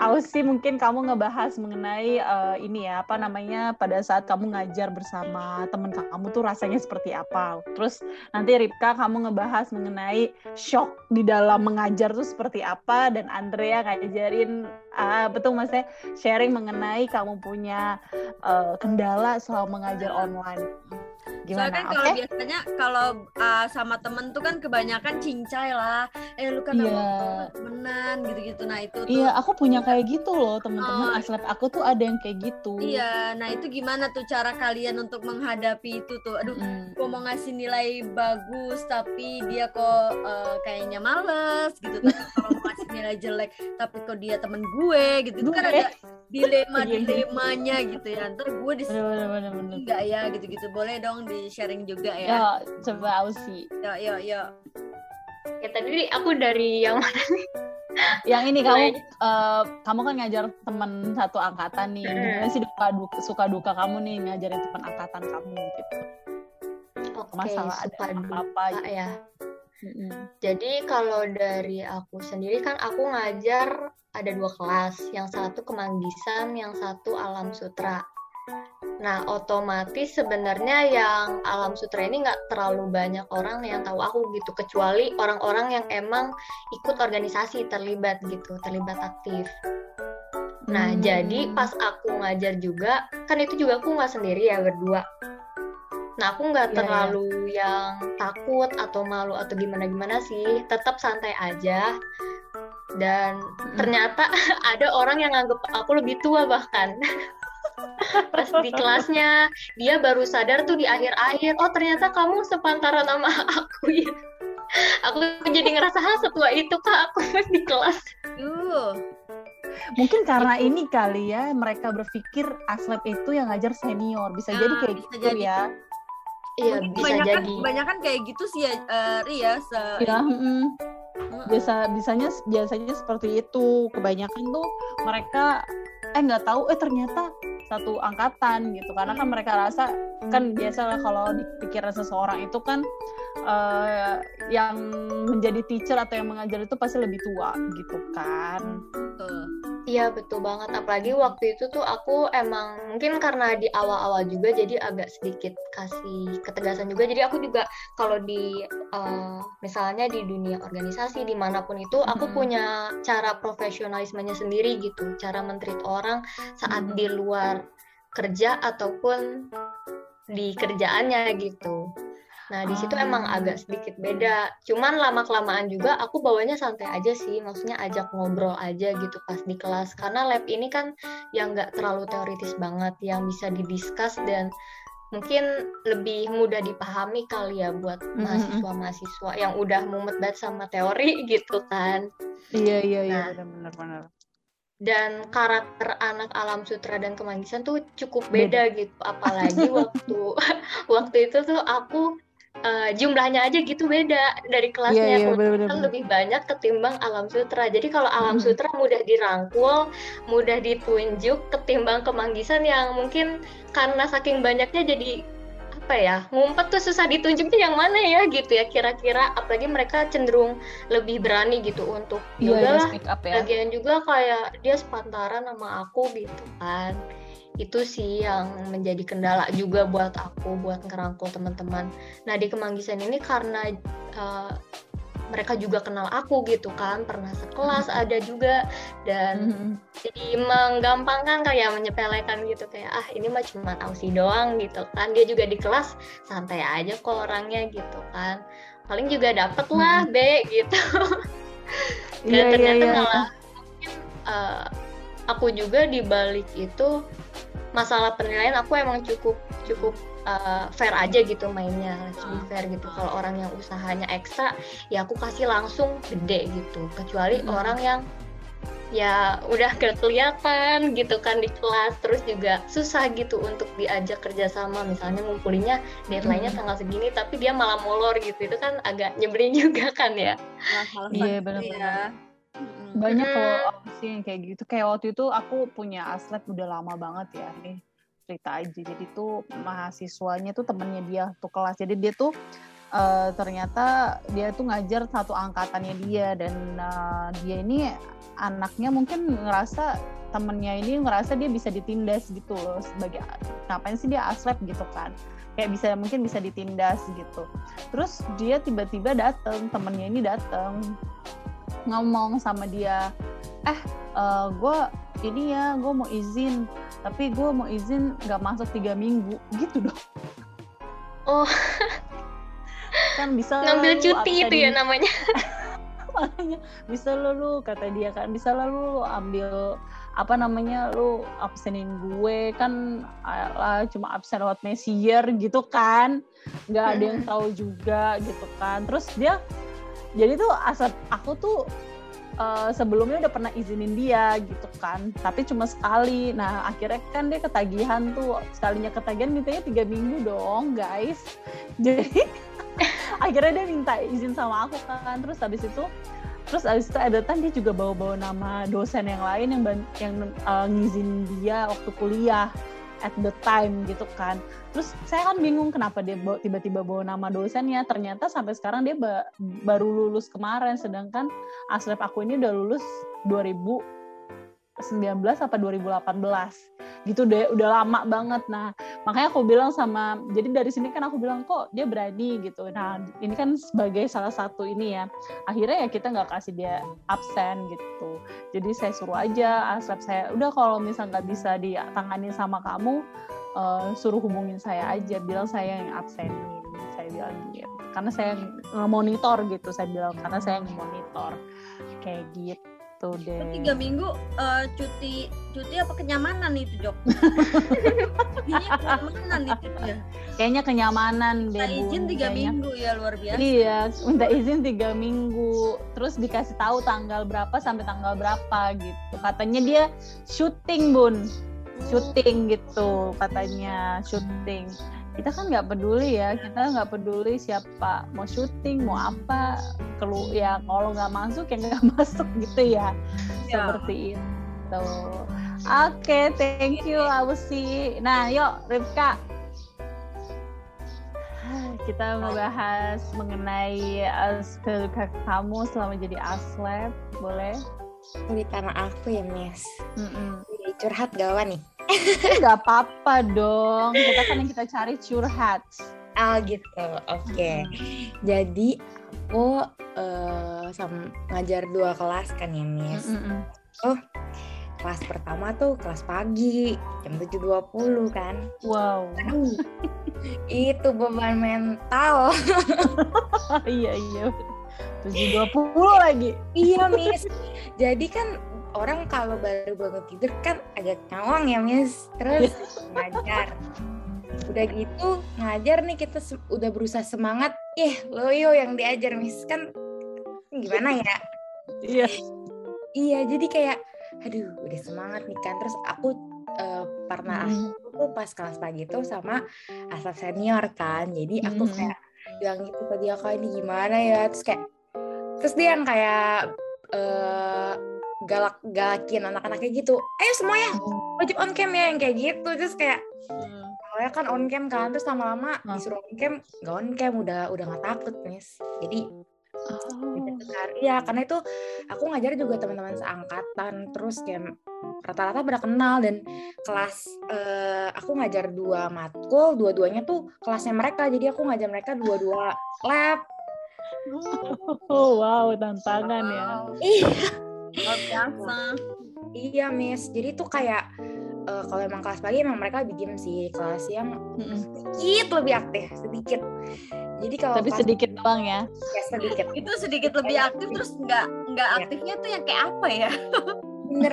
Ausi mungkin kamu ngebahas mengenai eh, ini ya apa namanya pada saat kamu ngajar bersama teman kamu tuh rasanya seperti apa. Terus nanti Ripka kamu ngebahas mengenai shock di dalam mengajar tuh seperti apa dan Andrea ngajarin ah, betul maksudnya sharing mengenai kamu punya eh, kendala selama mengajar online. Soalnya Gimana? kan Oke? kalau biasanya kalau uh, sama temen tuh kan kebanyakan cincai lah. Eh lu kan Iya. sama temenan gitu-gitu. Nah itu tuh. Iya, aku punya kayak gitu loh teman-teman Oh. aslep aku tuh ada yang kayak gitu. Iya, nah itu gimana tuh cara kalian untuk menghadapi itu tuh? Aduh, Mm. gue mau ngasih nilai bagus tapi dia kok uh, kayaknya males gitu. Tapi kalau mau ngasih nilai jelek tapi kok dia temen gue gitu. Itu kan ada dilema dilemanya gitu ya ntar gue di enggak ya gitu-gitu boleh dong di sharing juga ya ya coba Ausi yo yo yo Ya tadi aku dari yang mana nih? yang ini kamu eh, kamu kan ngajar teman satu angkatan nih Hmm. gimana sih duka duka suka duka kamu nih ngajarin teman angkatan kamu gitu Oke, masalah ada suka apa, duka gitu ya. Mm-mm. Jadi kalau dari aku sendiri kan aku ngajar ada dua kelas, yang satu kemanggisan, yang satu alam sutra. Nah, otomatis sebenarnya yang alam sutra ini nggak terlalu banyak orang yang tahu aku gitu, kecuali orang-orang yang emang ikut organisasi terlibat gitu, terlibat aktif. Nah, Hmm. jadi pas aku ngajar juga, kan itu juga aku nggak sendiri ya berdua. Nah, aku nggak Iya, terlalu yang takut atau malu atau gimana-gimana sih. Tetap santai aja. Dan ternyata ada orang yang nganggep aku lebih tua bahkan. Pas di kelasnya, dia baru sadar tuh di akhir-akhir, oh ternyata kamu sepantaran sama aku ya. Aku jadi ngerasa, "Hah, setua itu kak aku di kelas. Duh, mungkin karena ini kali ya mereka berpikir aslep itu yang ngajar senior bisa jadi Nah, kayak bisa gitu jadi. ya Iya, mungkin bisa kebanyakan, jadi. kebanyakan kayak gitu sih ya, eh, Ria. Se- ya. Mm-mm. biasa bisanya biasanya seperti itu kebanyakan tuh mereka eh nggak tahu eh ternyata satu angkatan gitu. Karena kan mereka rasa kan biasa lah kalau di pikiran seseorang itu kan eh, yang menjadi teacher atau yang mengajar itu pasti lebih tua gitu kan. Tuh. Iya betul banget. Apalagi waktu itu tuh aku emang mungkin karena di awal-awal juga jadi agak sedikit kasih ketegasan juga. Jadi aku juga kalau di eh, misalnya di dunia organisasi di mana pun itu aku Mhm. punya cara profesionalismenya sendiri gitu. Cara mentreat orang saat Mhm. di luar kerja ataupun di kerjaannya gitu. Nah, di situ emang Ah. agak sedikit beda. Cuman lama-kelamaan juga aku bawanya santai aja sih, maksudnya ajak ngobrol aja gitu pas di kelas. Karena lab ini kan yang nggak terlalu teoritis banget, yang bisa didiskus dan mungkin lebih mudah dipahami kali ya buat mahasiswa-mahasiswa yang udah mumet banget sama teori gitu kan. iya iya iya Nah. benar benar dan karakter anak alam sutra dan kemanggisan tuh cukup beda gitu apalagi waktu waktu itu tuh aku eh, jumlahnya aja gitu beda dari iya kelasnya. iya Kebetulan benar benar lebih banyak ketimbang alam sutra. Jadi kalau alam Mhm. sutra mudah dirangkul mudah ditunjuk ketimbang kemanggisan yang mungkin karena saking banyaknya jadi apa ya ngumpet tuh susah ditunjuknya yang mana ya gitu ya kira-kira. Apalagi mereka cenderung lebih berani gitu untuk iya iya yaudahlah speak up ya. juga kayak dia sepantaran sama aku gitu kan. Itu sih yang menjadi kendala juga buat aku buat ngerangkul teman-teman. Nah, di Kemanggisan ini karena eh, mereka juga kenal aku gitu kan, pernah sekelas ada juga dan Mhm. jadi menggampangkan kayak menyepelekan gitu kayak ah ini mah cuma Ausi doang gitu kan. Dia juga di kelas santai aja kok orangnya gitu kan. Paling juga dapet lah B gitu. dan iya iya ternyata iya malah mungkin eh, aku juga di balik itu masalah penilaian aku emang cukup cukup eh, fair aja gitu mainnya let's be fair gitu kalau orang yang usahanya ekstra ya aku kasih langsung gede gitu kecuali Mm-mm. orang yang ya udah gak kelihatan gitu kan di kelas terus juga susah gitu untuk diajak kerjasama misalnya ngumpulinnya deadline-nya Mm. tanggal segini tapi dia malah molor gitu itu kan agak nyebelin juga kan ya Masalah Iya, benar-benar. ya. Banyak kalau aku sih yang kayak gitu. Kayak waktu itu aku punya aslep udah lama banget ya ini cerita aja jadi tuh mahasiswanya tuh temennya dia tuh kelas. Jadi dia tuh eh, ternyata dia tuh ngajar satu angkatannya dia. Dan eh, dia ini anaknya mungkin ngerasa temennya ini ngerasa dia bisa ditindas gitu loh. Sebagai ngapain sih dia aslep gitu kan? Kayak bisa mungkin bisa ditindas gitu. Terus dia tiba-tiba dateng temennya ini dateng ngomong sama dia eh gue ini ya gue mau izin tapi gue mau izin nggak masuk tiga minggu. Gitu dong. Oh. kan bisa ngambil cuti itu ya namanya. Makanya bisa lo lu kata dia kan. Bisa lah lu ambil apa namanya lu absenin gue kan lah cuma absen lewat messenger gitu kan. Nggak ada yang tahu juga gitu kan. Terus dia jadi tuh asal aku tuh uh, sebelumnya udah pernah izinin dia gitu kan. Tapi cuma sekali. Nah akhirnya kan dia ketagihan tuh. Sekalinya ketagihan mintanya tiga minggu dong guys. Jadi akhirnya dia minta izin sama aku kan. Terus habis itu terus abis itu ada tan dia juga bawa-bawa nama dosen yang lain yang yang uh, ngizin dia waktu kuliah at the time gitu kan. Terus saya kan bingung kenapa dia tiba-tiba bawa nama dosennya. Ternyata sampai sekarang dia ba baru lulus kemarin, sedangkan aslep aku ini udah lulus 2019 apa 2018 gitu deh udah lama banget. Nah makanya aku bilang sama jadi dari sini kan aku bilang kok dia berani? Gitu. Nah ini kan sebagai salah satu ini ya akhirnya ya kita nggak kasih dia absen gitu. Jadi saya suruh aja aslep saya. Udah kalau misal nggak bisa ditangani sama kamu uh, suruh hubungin saya aja bilang saya yang absenin. Saya bilang gitu. Karena saya monitor gitu saya bilang karena saya monitor kayak gitu gitu deh. Tiga minggu uh, cuti cuti apa kenyamanan itu Jok? kenyamanan itu ya. Kayaknya kenyamanan deh. Minta izin tiga minggu ya luar biasa. Iya, minta izin tiga minggu. Terus dikasih tahu tanggal berapa sampai tanggal berapa gitu. Katanya dia syuting bun, syuting gitu katanya syuting kita kan nggak peduli ya kita nggak peduli siapa mau syuting mau apa kelu ya kalau nggak masuk ya nggak masuk gitu ya, ya. seperti itu. Oke okay, thank you Ausi. Nah yuk Rifka. Kita membahas mengenai uh, kamu selama jadi aslep boleh? Cerita sama aku ya Miss mm -mm. curhat gawan nih Gak apa-apa dong. Kita kan yang kita cari curhat. Oh gitu. Oke. Okay. Jadi aku uh, sama ngajar dua kelas kan ya, Miss. Mm -mm. Oh, kelas pertama tuh kelas pagi jam 7.20 kan. Wow. Aduh. itu beban mental. iya iya. 7.20 lagi. iya, Miss. Jadi kan orang kalau baru bangun tidur kan agak ngawang ya Miss. Terus ngajar. Udah gitu ngajar nih kita udah berusaha semangat. Eh loyo yang diajar Miss. Kan gimana ya? Iya. Iya jadi kayak aduh udah semangat nih kan. Terus aku uh, pernah hmm. aku pas kelas pagi tuh sama asal senior kan. Jadi aku hmm. kayak bilang gitu ke dia kayak ini gimana ya? Terus kayak terus dia yang kayak uh, galak galakin anak-anaknya gitu ayo semuanya wajib on cam ya yang kayak gitu terus kayak hmm. awalnya kan on cam kan terus lama-lama hmm. disuruh on cam nggak on cam udah udah nggak takut mis jadi oh. gitu kan iya karena itu aku ngajar juga teman-teman seangkatan terus kayak rata-rata pada kenal dan kelas uh, aku ngajar dua matkul dua-duanya tuh kelasnya mereka jadi aku ngajar mereka dua-dua lab Oh wow tantangan ya. Iya luar biasa iya miss. Jadi tuh kayak uh, kalau emang kelas pagi emang mereka lebih diem sih. Kelas yang sedikit lebih aktif sedikit. Jadi kalau tapi sedikit doang ya? Ya sedikit. Itu sedikit lebih aktif terus nggak nggak ya. aktifnya tuh yang kayak apa ya? Bener.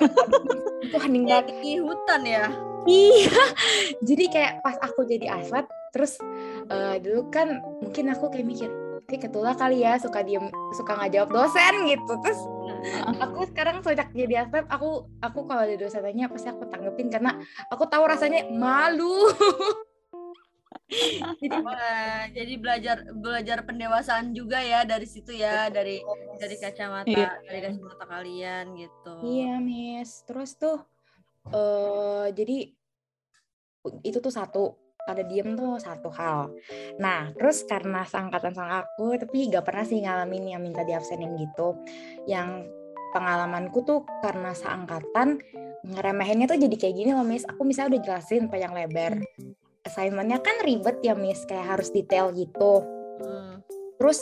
Itu hening banget di hutan ya? Iya. Jadi kayak pas aku jadi aswat terus uh, dulu kan mungkin aku kayak mikir kayak ketulah kali ya suka diem suka nggak jawab dosen gitu. Terus aku sekarang sejak jadi aslep aku aku kalau ada dosen tanya pasti aku tanggepin karena aku tahu rasanya malu. Jadi Wah, jadi belajar belajar pendewasaan juga ya dari situ ya dari dari kacamata iya. dari kacamata kalian gitu. Iya miss. Terus tuh uh, jadi itu tuh satu pada diem tuh satu hal. Nah, terus karena seangkatan sama aku, tapi gak pernah sih ngalamin yang minta di absenin gitu. Yang pengalamanku tuh karena seangkatan, ngeremehinnya tuh jadi kayak gini loh, Miss. Aku misalnya udah jelasin panjang lebar. Assignmentnya kan ribet ya, Miss. Kayak harus detail gitu. Hmm. Terus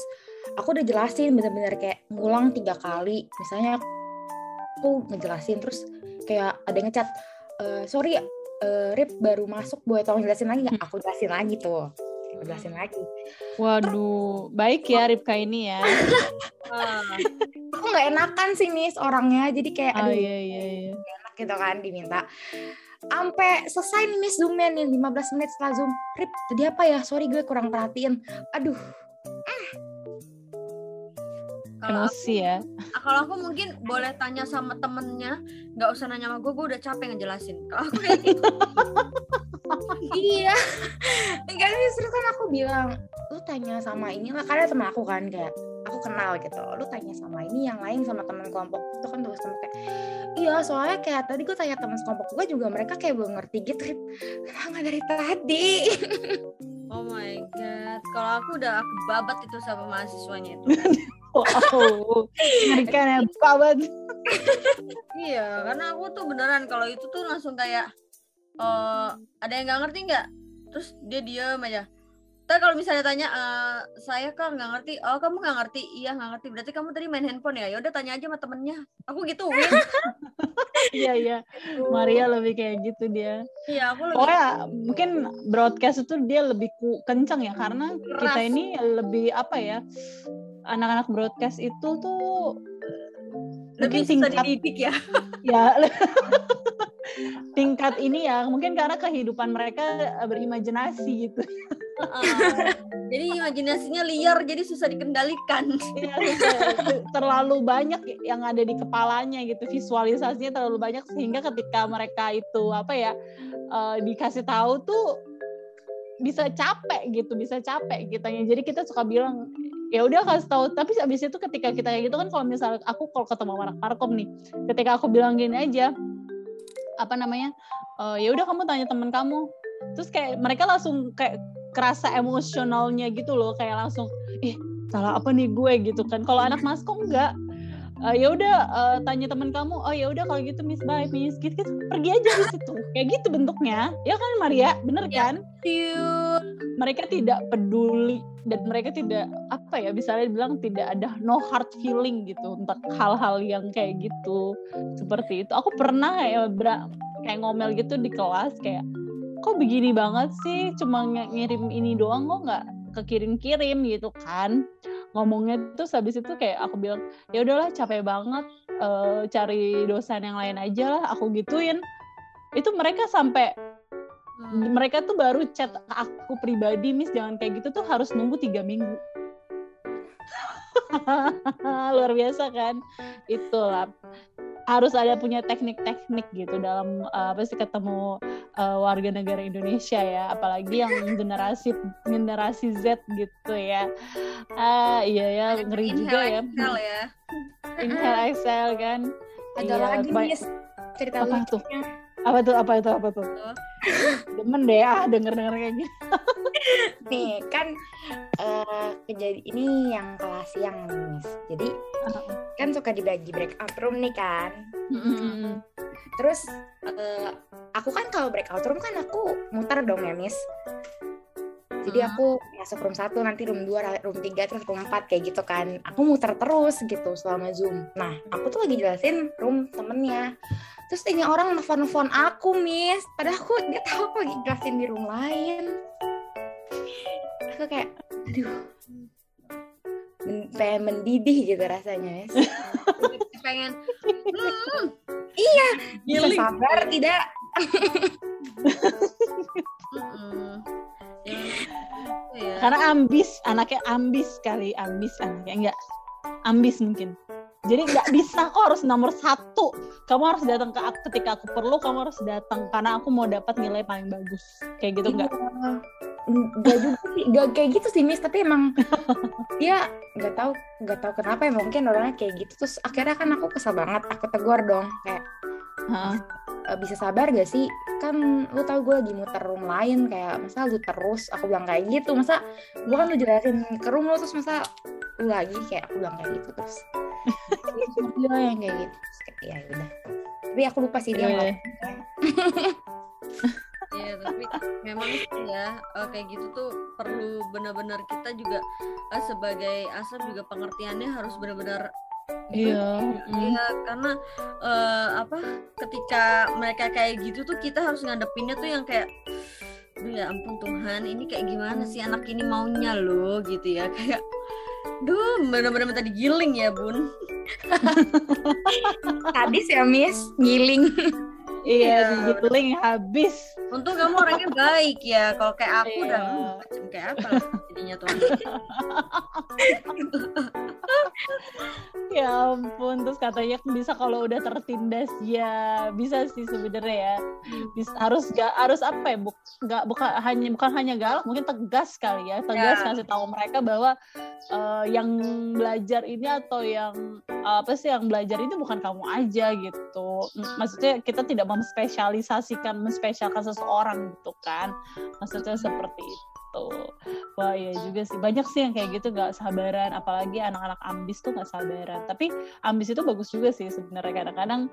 aku udah jelasin bener-bener kayak ngulang tiga kali. Misalnya aku ngejelasin, terus kayak ada yang ngecat, e, sorry uh, Rip baru masuk boleh tolong jelasin lagi nggak? Aku jelasin lagi tuh. Aku jelasin lagi. Waduh, baik ya Ripka ini ya. aku nggak enakan sih nih orangnya, jadi kayak oh, aduh, iya, iya, iya. enak gitu kan diminta. Sampai selesai nih Miss Zoomnya nih 15 menit setelah Zoom. Rip, tadi apa ya? Sorry gue kurang perhatiin. Aduh. Kalau aku, Emosi ya. kalau aku mungkin boleh tanya sama temennya, nggak usah nanya sama gue, gue udah capek ngejelasin. Kalau aku kayak gitu, iya enggak justru kan aku bilang lu tanya sama inilah karena teman aku kan kayak aku kenal gitu lu tanya sama ini yang lain sama teman kelompok itu kan terus temen kayak iya soalnya kayak tadi gue tanya teman sekelompok gue juga mereka kayak belum ngerti gitu nggak dari tadi oh my god. Kalau aku udah aku babat itu sama mahasiswanya itu. Wow, mengerikan ya, kawan. iya, karena aku tuh beneran kalau itu tuh langsung kayak eh ada yang nggak ngerti nggak? Terus dia diem aja. Ntar kalau misalnya tanya, "Eh, saya kan nggak ngerti. Oh kamu nggak ngerti? Iya nggak ngerti. Berarti kamu tadi main handphone ya? Ya udah tanya aja sama temennya. Aku gituin. Iya iya, Maria lebih kayak gitu dia. iya aku lebih Pokoknya mungkin broadcast itu dia lebih ku- kencang ya karena kita Keras. ini lebih apa ya anak-anak broadcast itu tuh lebih tingkat dididik ya. ya tingkat ini ya mungkin karena kehidupan mereka eh, berimajinasi gitu Heeh. jadi imajinasinya liar, jadi susah dikendalikan. Iya, ter- terlalu banyak yang ada di kepalanya gitu visualisasinya terlalu banyak sehingga ketika mereka itu apa ya eh, dikasih tahu tuh bisa capek gitu bisa capek kitanya jadi kita suka bilang ya udah kasih tahu tapi habis itu ketika kita kayak gitu kan kalau misalnya aku kalau ketemu anak parkom nih ketika aku bilang gini aja apa namanya "Eh, ya udah kamu tanya teman kamu. Terus kayak mereka langsung kayak kerasa emosionalnya gitu loh kayak langsung ih salah apa nih gue? gitu kan. Kalau anak maskom enggak Eh, ya udah eh, tanya teman kamu oh ya udah kalau gitu miss bye miss gitu, gitu pergi aja di situ. Kayak gitu bentuknya. Ya kan Maria? Bener Ya. kan? mereka tidak peduli dan mereka tidak apa ya misalnya bilang tidak ada no hard feeling gitu untuk hal-hal yang kayak gitu. Seperti itu. Aku pernah ya bra- kayak ngomel gitu di kelas kayak kok begini banget sih? Cuma ng- ngirim ini doang kok nggak kekirim-kirim? Gitu kan ngomongnya terus habis itu kayak aku bilang ya udahlah capek banget eh, cari dosen yang lain aja lah aku gituin. Itu mereka sampai Hmm. mereka tuh baru chat aku pribadi miss jangan kayak gitu tuh harus nunggu tiga minggu. Luar biasa kan? Itulah harus ada punya teknik-teknik gitu dalam uh, apa sih ketemu uh, warga negara Indonesia ya. Apalagi yang generasi generasi Z gitu ya. Ah iya ya ngeri juga ya. Excel ya. Inhale Excel kan. Ada Iya, lagi nih cerita Apa tuh? Apa tuh apa itu apa tuh Tuh. demen deh ah denger denger kayak gini nih kan eh kejadian ini yang kelas siang nih Miss. Jadi kan suka dibagi breakout room nih kan. Mm-mm. Terus eh, aku kan kalau breakout room kan aku muter dong ya Miss. Jadi Hmm. aku masuk room 1, nanti room 2, room 3, terus room 4 kayak gitu kan. Aku muter terus gitu selama Zoom. Nah, aku tuh lagi jelasin room temennya. Terus ini orang nelfon-nelfon aku, Miss. Padahal aku dia tahu aku lagi jelasin di room lain. Aku kayak, aduh. Men- pengen mendidih gitu rasanya, Miss. Pengen Bisa giling. sabar tidak? Ya, ya. karena ambis anaknya ambis kali ambis anaknya enggak ambis mungkin jadi nggak bisa kok harus nomor satu. Kamu harus datang ke aku ketika aku perlu kamu harus datang karena aku mau dapat nilai paling bagus. Kayak gitu enggak Enggak juga sih, enggak kayak gitu sih Miss, tapi emang dia nggak tahu nggak tahu kenapa ya. Mungkin orangnya kayak gitu. Terus akhirnya kan aku kesel banget. Aku tegur dong kayak Heeh. "E, bisa sabar gak sih? Kan lu tahu gue lagi muter room lain kayak masa lu terus? Aku bilang kayak gitu. Masa gue kan lu jelasin ke room lu terus masa lu lagi? Kayak aku bilang kayak gitu terus. Dia yang kayak gitu. Terus kayak, ya udah. Tapi aku lupa sih dia Iya, ngomong. iya. Iya, tapi memang sih ya eh, kayak gitu tuh perlu benar-benar kita juga eh, sebagai asap juga pengertiannya harus benar-benar iya mm. Iya, karena eh, apa ketika mereka kayak gitu tuh kita harus ngadepinnya tuh yang kayak Duh ya ampun Tuhan, ini kayak gimana sih anak ini maunya loh gitu ya. Kayak Duh, bener-bener minta digiling ya bun. Sadis ya Miss giling Iya, gigit link habis. Untung kamu orangnya baik ya. Kalau kayak aku Iya. hmm, macam kayak apa jadinya tuh. Ya ampun, terus katanya bisa kalau udah tertindas ya bisa sih sebenarnya ya. Bisa, harus ga, harus apa ya? Buk, nggak bukan hanya bukan hanya galak, mungkin tegas kali ya. Tegas Ya. ngasih tahu mereka bahwa eh, yang belajar ini atau yang apa sih yang belajar ini bukan kamu aja gitu. Maksudnya kita tidak memspesialisasikan menspesialkan seseorang gitu kan. Maksudnya seperti itu. Wah iya juga sih. Banyak sih yang kayak gitu nggak sabaran. Apalagi anak-anak ambis tuh nggak sabaran. Tapi ambis itu bagus juga sih sebenarnya. Kadang-kadang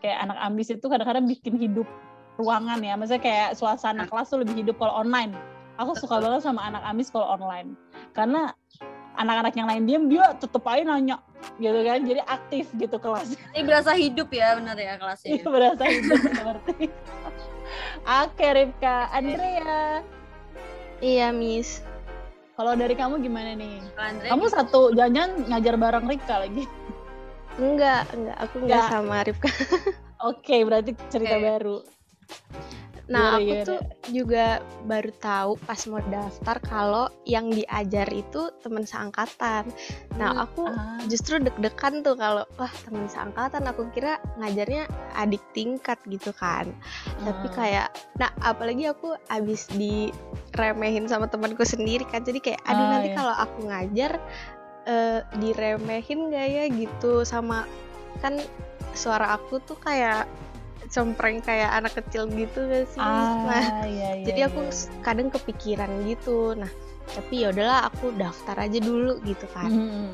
kayak anak ambis itu kadang-kadang bikin hidup ruangan ya. Maksudnya kayak suasana kelas tuh lebih hidup kalau online. Aku suka banget sama anak ambis kalau online. Karena anak-anak yang lain diem dia tetep aja nanya gitu kan jadi aktif gitu kelas Ini berasa hidup ya benar ya kelasnya. Iya, berasa hidup seperti Oke Ripka, Andrea Iya, Miss. kalau dari kamu gimana nih? Kalau Andre Kamu satu jangan ngajar bareng Ripka lagi. Enggak, enggak. Aku enggak Enggak. sama Rifka. Oke, berarti cerita Oke. baru. Nah, Gimana, aku gimana? tuh juga baru tahu pas mau daftar kalau yang diajar itu teman seangkatan. Nah, aku Ah. justru deg-degan tuh kalau wah teman seangkatan aku kira ngajarnya adik tingkat gitu kan. Tapi Ah. kayak nah apalagi aku abis diremehin sama temanku sendiri kan. Jadi kayak aduh Ah, nanti iya. kalau aku ngajar eh, diremehin gak ya gitu sama kan suara aku tuh kayak cempreng kayak anak kecil gitu gak sih? Nah, Ah, iya, iya, jadi aku iya, kadang kepikiran gitu nah tapi ya udahlah aku daftar aja dulu gitu kan Hmm.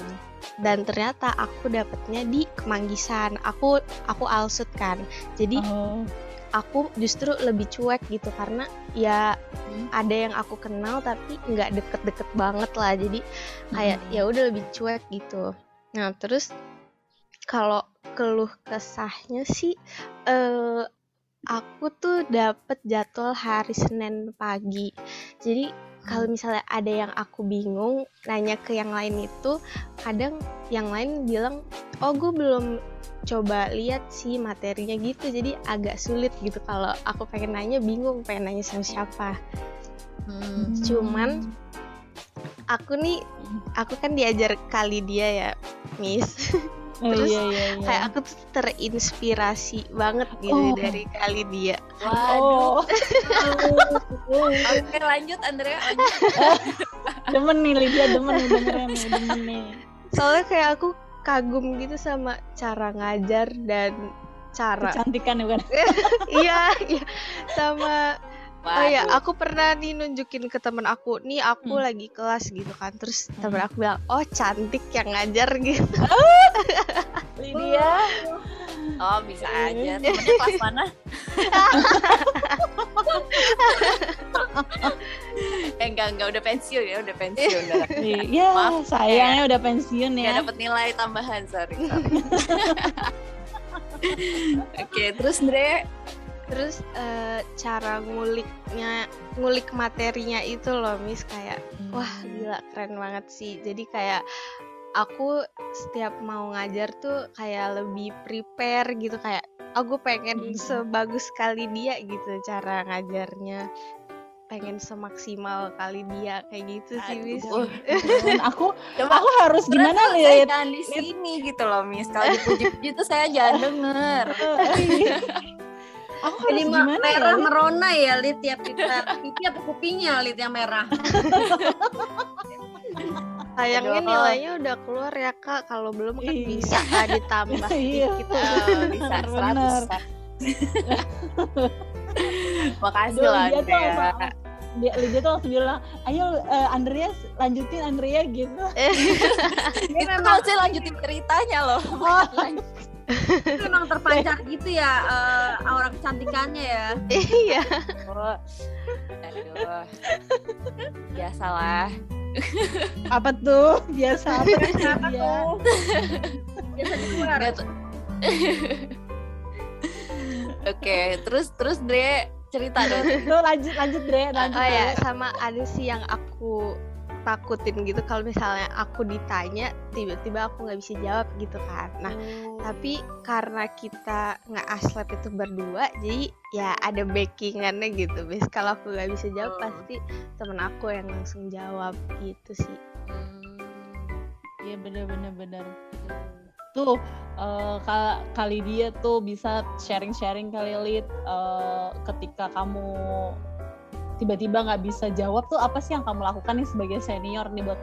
dan ternyata aku dapetnya di Kemanggisan aku aku alsut kan jadi Oh. aku justru lebih cuek gitu karena ya Hmm. ada yang aku kenal tapi nggak deket-deket banget lah jadi kayak Hmm. ya udah lebih cuek gitu nah terus kalau keluh kesahnya sih eh aku tuh dapet jadwal hari Senin pagi. Jadi kalau misalnya ada yang aku bingung nanya ke yang lain itu kadang yang lain bilang oh gue belum coba lihat sih materinya gitu. Jadi agak sulit gitu kalau aku pengen nanya bingung pengen nanya sama siapa. Hmm. cuman aku nih aku kan diajar kali dia ya Miss Oh, terus iya, iya, iya. kayak aku tuh terinspirasi banget gitu Oh. dari kali dia Oh, Oke lanjut Andrea. Lanjut. demen nih Lydia, demen nih dengerin nih, demen nih. soalnya kayak aku kagum gitu sama cara ngajar dan cara Kecantikan ya bukan? iya iya sama oh ya Waduh. aku pernah nih nunjukin ke temen aku nih aku Hmm. lagi kelas gitu kan terus temen aku bilang oh cantik yang ngajar gitu Lydia. Oh bisa aja. Temennya kelas mana? eh enggak enggak udah pensiun ya udah pensiun udah. Iya, Maaf, sayangnya udah pensiun Nggak ya. dapat nilai tambahan sorry. sorry. Oke terus Andre terus eh, cara nguliknya ngulik materinya itu loh Miss kayak wah gila keren banget sih jadi kayak aku setiap mau ngajar tuh kayak lebih prepare gitu kayak aku pengen Hmm. sebagus kali dia gitu cara ngajarnya pengen semaksimal kali dia kayak gitu sih Miss Aduh. Dan aku coba aku harus gimana lihat jangan di sini gitu loh Miss. Kalau dipuji-puji tuh saya jangan denger. aku harus Jadi gimana ya? merah Lid? merona ya Lid tiap kita pipi apa kupingnya Lid yang merah. sayangnya Aduh. nilainya udah keluar ya kak kalau belum kan Iya. bisa ah, ditambah Iya. dikit Oh, bisa Bener. 100 Makasih Aduh, lah dia tuh langsung, dia, Lydia tuh langsung bilang, ayo eh, Andrea lanjutin Andrea gitu. Itu kalau saya lanjutin ceritanya loh. Itu memang terpancar gitu ya eh, aura kecantikannya ya. iya Oh. Aduh. Biasalah. Apa tuh? Biasa apa Apa tuh? Biasa di luar. Nggak tuh. Oke, terus terus Dre cerita dong. Tuh lanjut lanjut Dre, lanjut. Oh ya, sama ada sih yang aku takut-takutin gitu kalau misalnya aku ditanya tiba-tiba aku nggak bisa jawab gitu kan. Nah tapi karena kita nggak aslep itu berdua jadi ya ada backingannya gitu. Bis kalau aku nggak bisa jawab Oh. pasti temen aku yang langsung jawab gitu sih. Iya bener-bener bener. Tuh ka- kali dia tuh bisa sharing-sharing kali Lid. Eh, ketika kamu tiba-tiba nggak bisa jawab tuh apa sih yang kamu lakukan nih sebagai senior nih buat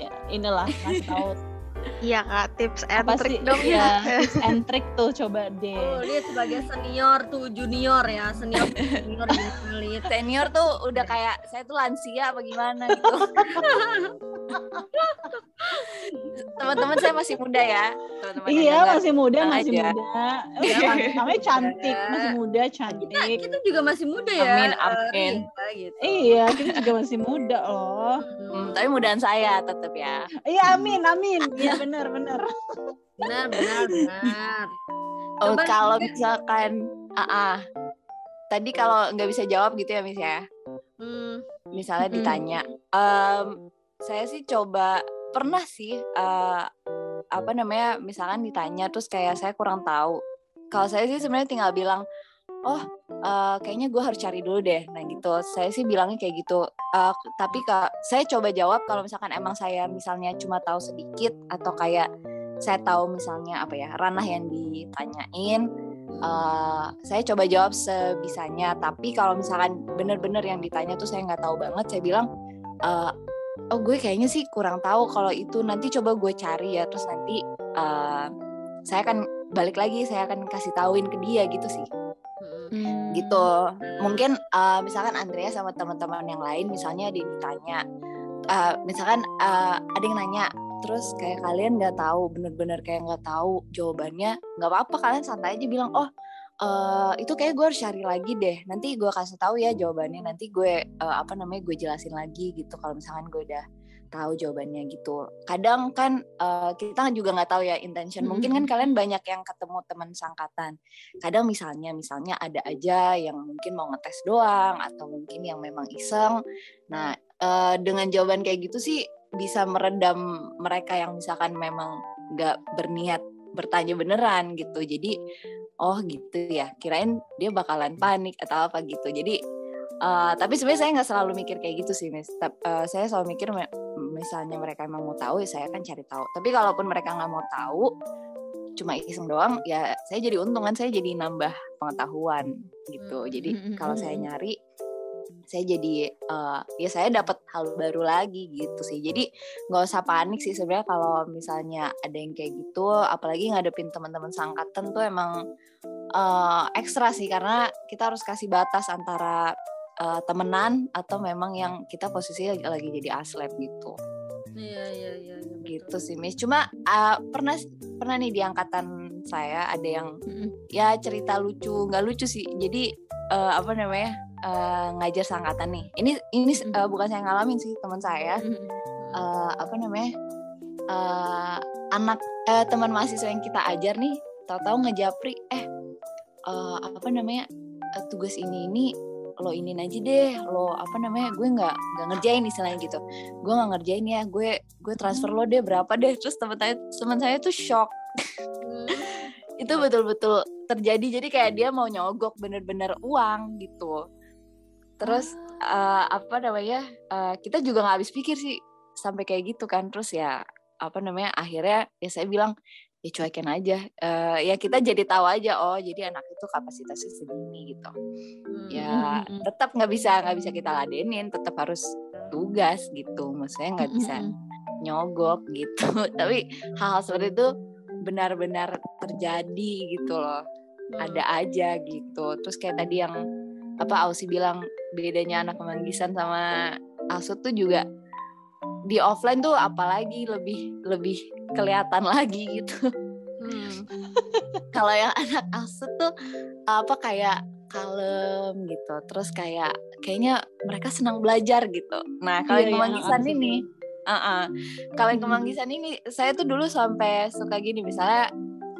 ya, inilah ngasih tahu iya kak tips and apa trick sih dong ya tips and trick tuh coba deh. Oh, dia sebagai senior tuh junior ya, senior junior Lid? Senior tuh udah kayak saya tuh lansia apa gimana gitu. Teman-teman saya masih muda ya. Teman-teman Iya masih muda masih aja. muda. Namanya cantik masih muda cantik. Kita kita juga masih muda ya. Amin, eh, amin. Rita, gitu. Iya kita juga masih muda loh. Hmm, tapi mudaan saya tetap ya. Iya amin amin. Iya benar benar. Benar, benar, benar. Oh, Coba kalau misalkan ah ah. tadi kalau nggak bisa jawab gitu ya Miss ya. Hmm, Misalnya Mm-mm. ditanya, em, saya sih coba pernah sih eh, apa namanya misalkan ditanya terus kayak saya kurang tahu. Kalau saya sih sebenarnya tinggal bilang, oh eh, kayaknya gue harus cari dulu deh. Nah gitu, saya sih bilangnya kayak gitu. Eh, tapi kak, saya coba jawab kalau misalkan emang saya misalnya cuma tahu sedikit atau kayak saya tahu misalnya apa ya ranah yang ditanyain. eh, saya coba jawab sebisanya. Tapi kalau misalkan bener-bener yang ditanya tuh saya nggak tahu banget, saya bilang, eh, oh gue kayaknya sih kurang tahu kalau itu nanti coba gue cari ya. Terus nanti eh, saya akan balik lagi, saya akan kasih tauin ke dia gitu sih. Gitu. Mungkin uh, misalkan Andrea sama teman-teman yang lain misalnya ada ditanya uh, misalkan uh, ada yang nanya terus kayak kalian nggak tahu bener-bener kayak nggak tahu jawabannya nggak apa-apa kalian santai aja bilang oh uh, itu kayak gue harus cari lagi deh nanti gue kasih tahu ya jawabannya nanti gue uh, apa namanya gue jelasin lagi gitu kalau misalkan gue udah tahu jawabannya gitu. Kadang kan uh, kita juga nggak tahu ya intention. Mungkin kan kalian banyak yang ketemu teman sangkatan kadang misalnya misalnya ada aja yang mungkin mau ngetes doang atau mungkin yang memang iseng. Nah eh, dengan jawaban kayak gitu sih bisa meredam mereka yang misalkan memang nggak berniat bertanya beneran gitu. Jadi oh gitu ya. Kirain dia bakalan panik atau apa gitu. Jadi eh, tapi sebenarnya saya nggak selalu mikir kayak gitu sih mis Tap- eh, saya selalu mikir misalnya mereka emang mau tahu ya saya akan cari tahu. Tapi kalaupun mereka nggak mau tahu cuma iseng doang ya saya jadi untung kan saya jadi nambah pengetahuan gitu. Jadi Mm, mm, kalau saya nyari saya jadi eh, ya saya dapat hal baru lagi gitu sih. Jadi nggak usah panik sih sebenarnya kalau misalnya ada yang kayak gitu. Apalagi ngadepin teman-teman sangkatan tuh emang eh, ekstra sih. Karena kita harus kasih batas antara eh, temenan atau memang yang kita posisinya lagi, lagi jadi aslep gitu Iya, iya, iya. betul. gitu sih Miss. Cuma uh, pernah pernah nih di angkatan saya ada yang ya cerita lucu, nggak lucu sih. Jadi uh, apa namanya uh, ngajar sangkatan nih. Ini ini uh, bukan saya ngalamin sih teman saya. Uh, apa namanya uh, anak eh, teman mahasiswa yang kita ajar nih, tahu-tahu ngejapri, eh uh, apa namanya uh, tugas ini ini lo inin aja deh lo apa namanya gue nggak nggak ngerjain istilahnya gitu. Gue nggak ngerjain ya gue gue transfer lo deh berapa deh. Terus teman saya teman saya tuh shock. Hmm. itu betul-betul terjadi jadi kayak dia mau nyogok bener-bener uang gitu. Terus eh, apa namanya eh, kita juga nggak habis pikir sih sampai kayak gitu kan. Terus ya apa namanya akhirnya ya saya bilang ya cuekin aja. Eh, ya kita jadi tahu aja oh jadi anak itu kapasitasnya segini gitu. Hmm. ya tetap nggak bisa nggak bisa kita ladenin tetap harus tugas gitu. Maksudnya nggak bisa nyogok gitu. Tapi hal-hal seperti itu benar-benar terjadi gitu loh. Hmm. ada aja gitu. Terus kayak tadi yang apa Ausi bilang bedanya anak kemanggisan sama Asut tuh juga di offline tuh apalagi lebih lebih kelihatan lagi gitu Hmm. kalau yang anak Asut tuh apa kayak kalem gitu terus kayak kayaknya mereka senang belajar gitu nah kalau Iya, yang iya, kemanggisan Asut ini uh-uh. kalau yang Hmm. kemanggisan ini saya tuh dulu sampai suka gini misalnya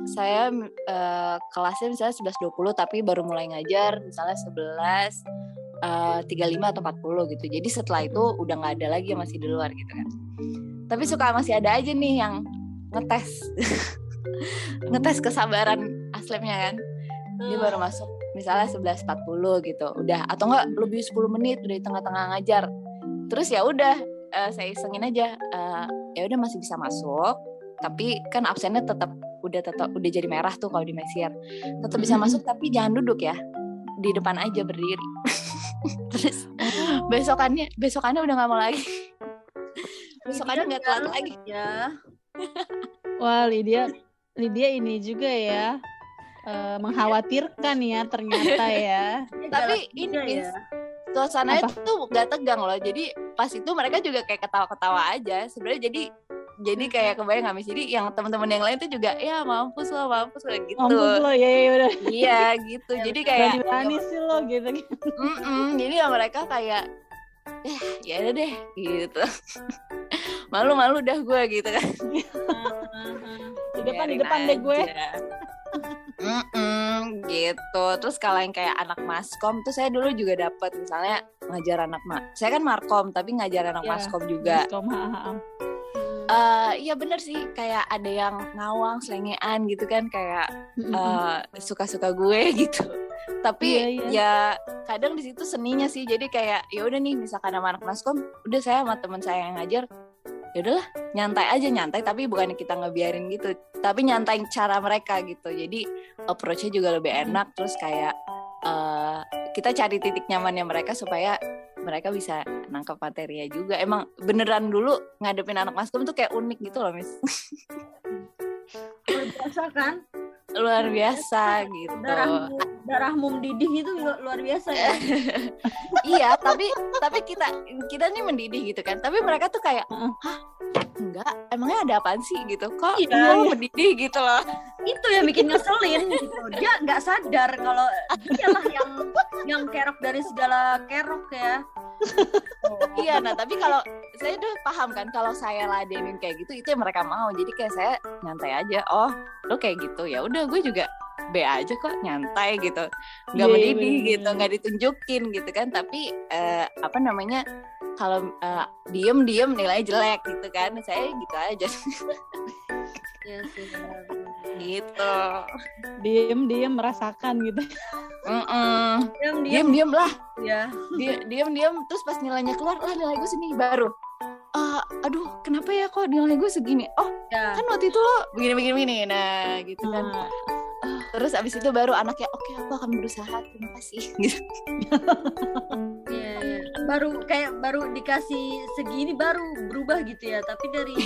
saya eh, kelasnya misalnya 11.20 tapi baru mulai ngajar misalnya 11 uh, 35 atau 40 gitu. Jadi setelah itu udah nggak ada lagi yang masih di luar gitu kan. Tapi suka masih ada aja nih yang ngetes. Ngetes kesabaran aslepnya kan. Dia baru masuk misalnya 11.40 gitu. Udah. Atau enggak lebih 10 menit udah di tengah-tengah ngajar. Terus ya udah uh, saya isengin aja uh, ya udah masih bisa masuk. Tapi kan absennya tetap udah tetap udah jadi merah tuh kalau di Mesier tetap bisa masuk tapi jangan duduk ya. Di depan aja berdiri. Terus besokannya besokannya udah nggak mau lagi. Besokannya nggak telat lagi. ya wah Lydia Lydia ini juga ya uh, mengkhawatirkan ya ternyata ya. Tapi ini ya. suasananya tuh gak tegang loh. Jadi pas itu mereka juga kayak ketawa-ketawa aja. Sebenarnya jadi jadi kayak kebayang nggak jadi yang teman-teman yang lain tuh juga ya mampus lo mampus lo gitu. Mampus lo ya ya udah. Iya gitu. Jadi kayak berani sih lo gitu mm -mm, jadi ya mereka kayak eh, ya udah deh gitu malu-malu dah gue gitu kan. Di depan di depan deh gue. Mm -mm, gitu. Terus kalau yang kayak anak maskom tuh saya dulu juga dapat misalnya ngajar anak ma saya kan markom tapi ngajar anak yeah, maskom juga. maskom, ha -ha uh, iya bener sih. Kayak ada yang ngawang selengean gitu kan. Kayak uh, suka-suka gue gitu. Tapi iya, iya. ya kadang di situ seninya sih. Jadi kayak ya udah nih misalkan sama anak maskom udah saya sama teman saya yang ngajar ya udahlah nyantai aja nyantai tapi bukan kita ngebiarin gitu. Tapi nyantai cara mereka gitu. Jadi approachnya juga lebih enak terus kayak uh, kita cari titik nyamannya mereka supaya mereka bisa nangkep materinya juga. Emang beneran dulu ngadepin anak maskum tuh kayak unik gitu loh mis luar biasa kan luar biasa gitu. Darah darah mum didih itu luar biasa ya? Iya tapi tapi kita kita nih mendidih gitu kan. Tapi mereka tuh kayak hah enggak emangnya ada apaan sih? gitu. Kok iya, iya. mendidih? gitu loh. Itu yang bikin ngeselin gitu. Dia nggak sadar kalau lah yang yang kerok dari segala kerok ya. Oh, iya nah tapi kalau saya udah paham kan kalau saya ladenin kayak gitu itu yang mereka mau. Jadi kayak saya nyantai aja. Oh lo kayak gitu. Ya udah gue juga B aja kok nyantai gitu. Nggak yeah, mendidih yeah, gitu nggak ditunjukin gitu kan. Tapi uh, apa namanya kalau uh, diem diem nilai jelek gitu kan. Saya gitu aja. Ya sih gitu. Diem diem merasakan gitu. Mm -mm. diem. Diem diem lah. Ya diem diem diem. Terus pas nilainya keluar lah nilai gue sini baru uh, aduh kenapa ya kok nilai gue segini? Oh ya. kan waktu itu lo begini begini begini. Nah gitu kan. Uh. terus abis itu baru anaknya oke okay, aku akan berusaha terima kasih. Gitu. Yeah, yeah. baru kayak baru dikasih segini baru berubah gitu ya. Tapi dari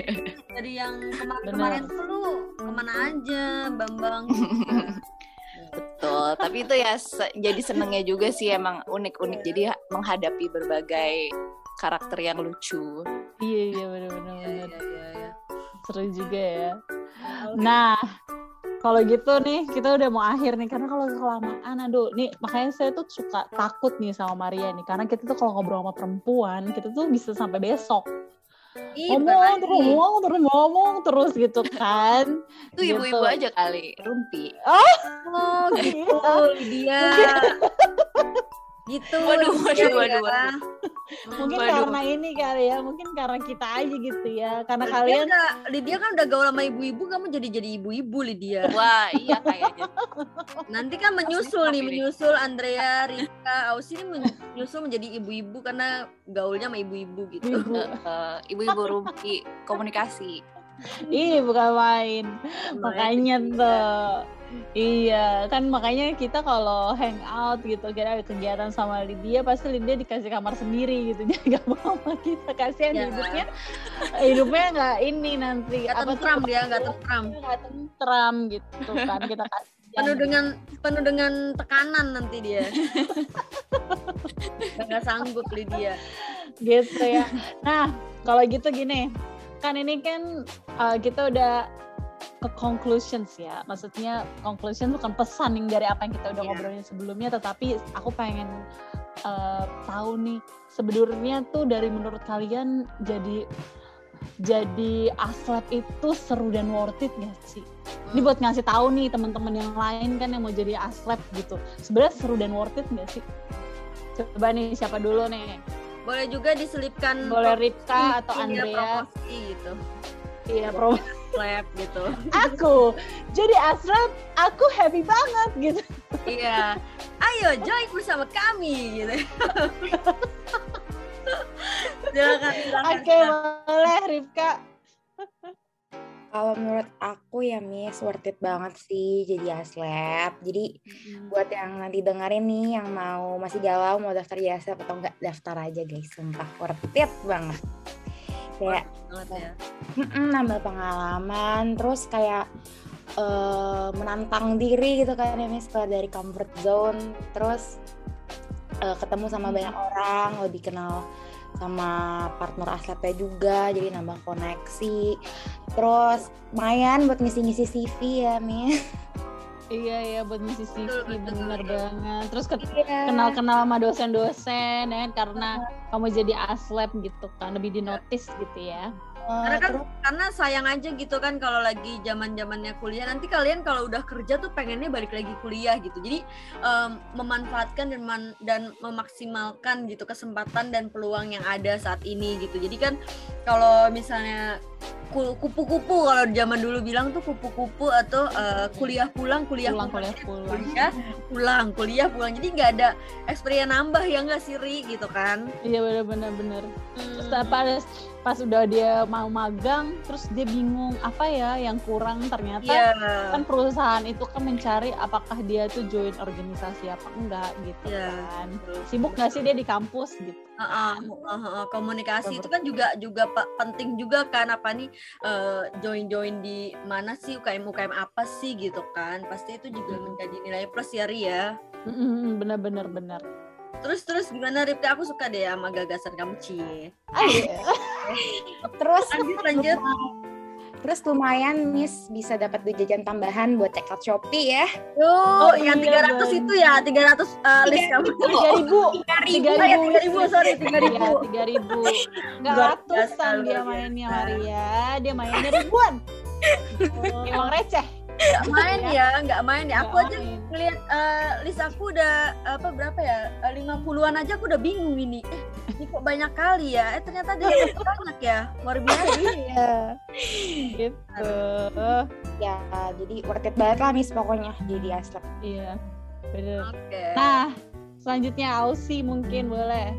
dari yang kemarin-kemarin tuh lu ke mana aja bambang? Betul. Tapi itu ya se jadi senengnya juga sih emang unik-unik. Jadi menghadapi berbagai karakter yang lucu. Iya iya benar-benar iya, iya, iya. seru juga ya. Nah kalau gitu nih kita udah mau akhir nih karena kalau kelamaan aduh nih makanya saya tuh suka takut nih sama Maria nih karena kita tuh kalau ngobrol sama perempuan kita tuh bisa sampai besok. Ih, ngomong terus ngomong terus ngomong terus gitu kan. Itu ibu-ibu gitu. aja kali rumpi. Oh, oh gitu dia gitu waduh waduh waduh, waduh. mungkin waduh. karena ini kali ya mungkin karena kita aja gitu ya karena Lydia kalian gak, Lydia kan udah gaul sama ibu-ibu kamu jadi jadi ibu-ibu Lydia wah iya kayaknya nanti kan menyusul nih menyusul Andrea Rika Ausi ini menyusul menjadi ibu-ibu karena gaulnya sama ibu-ibu gitu ibu. uh, ibu-ibu rumpi komunikasi Ih bukan main. Makanya tuh. Iya, kan makanya kita kalau hangout gitu, kita ada kegiatan sama Lydia, pasti Lydia dikasih kamar sendiri gitu, jadi gak mau sama kita kasihan ya. hidupnya, hidupnya nggak ini nanti gak apa tentram dia nggak tentram, nggak tentram gitu kan kita kasih penuh dengan penuh dengan tekanan nanti dia, nggak sanggup Lydia, gitu ya. Nah kalau gitu gini, kan ini kan uh, kita udah ke conclusions ya. Maksudnya conclusion bukan pesan yang dari apa yang kita udah yeah. ngobrolin sebelumnya, tetapi aku pengen uh, tahu nih sebenarnya tuh dari menurut kalian jadi jadi aslep itu seru dan worth it gak sih? Ini buat ngasih tahu nih teman-teman yang lain kan yang mau jadi aslep gitu. Sebenarnya seru dan worth it gak sih? Coba nih siapa dulu nih? Boleh juga diselipkan Boleh Ripka atau Andrea? gitu. Iya, promo. Lab gitu. Aku jadi Asrap, aku happy banget gitu. iya. Ayo join bersama kami gitu. silakan, silakan. Oke, boleh Ripka. Kalau menurut aku ya Miss worth it banget sih jadi aslep. Jadi buat yang nanti dengerin nih yang mau masih galau mau daftar jadi aslep atau enggak daftar aja guys. Sumpah worth it banget. Kayak Banget ya. mm-mm, nambah pengalaman terus kayak eh, menantang diri gitu kan ya Miss keluar dari comfort zone. Terus eh, ketemu sama banyak orang lebih kenal sama partner aslepnya juga jadi nambah koneksi. Terus lumayan buat ngisi-ngisi CV ya Miss Iya ya buat ngisi CV Betul, betul, bener betul. banget. Terus ket- Iya. kenal-kenal sama dosen-dosen ya kan, karena kamu jadi aslep gitu kan lebih dinotis gitu ya. Karena kan terus karena sayang aja gitu kan kalau lagi zaman zamannya kuliah nanti kalian kalau udah kerja tuh pengennya balik lagi kuliah gitu jadi em, memanfaatkan dan man- dan memaksimalkan gitu kesempatan dan peluang yang ada saat ini gitu jadi kan kalau misalnya kupu-kupu kalau zaman dulu bilang tuh kupu-kupu atau eh, kuliah pulang kuliah Pulang pulang kuliah pulang. kuliah pulang kuliah pulang jadi nggak ada experience nambah ya nggak siri gitu kan Iya bener-bener bener. Terus Hmm. pas pas udah dia mau magang, terus dia bingung apa ya yang kurang ternyata Iya. kan perusahaan itu kan mencari apakah dia tuh join organisasi apa enggak gitu Iya, kan. Sibuk gak sih dia di kampus gitu? Heeh, heeh, heeh. komunikasi itu kan juga juga pe- penting juga kan apa nih join join di mana sih UKM UKM apa sih gitu kan pasti itu juga Hmm. menjadi nilai plus ya Ri ya Mm-mm, Bener-bener bener. terus terus gimana Ripka aku suka deh sama gagasan kamu cie Ah, iya. terus lanjut lanjut terus lumayan Miss bisa dapat duit jajan tambahan buat check out Shopee ya. oh, Oh, yang iya, 300 bener. itu ya 300 uh, list kamu Tiga ribu, tiga ribu, 3000 sorry 3000 Iya, tiga ribu. Nggak ratusan dia mainnya. Maria, dia mainnya ribuan. Emang receh. Nggak main ya nggak main ya aku aja ngeliat eh, list aku udah apa berapa ya lima puluhan aja aku udah bingung ini eh ini kok banyak kali ya eh ternyata dia banyak ya luar biasa Iya. Gitu. Ya jadi worth it banget lah Miss pokoknya jadi aslep. Iya. Bener. oke Nah, selanjutnya Ausi mungkin boleh.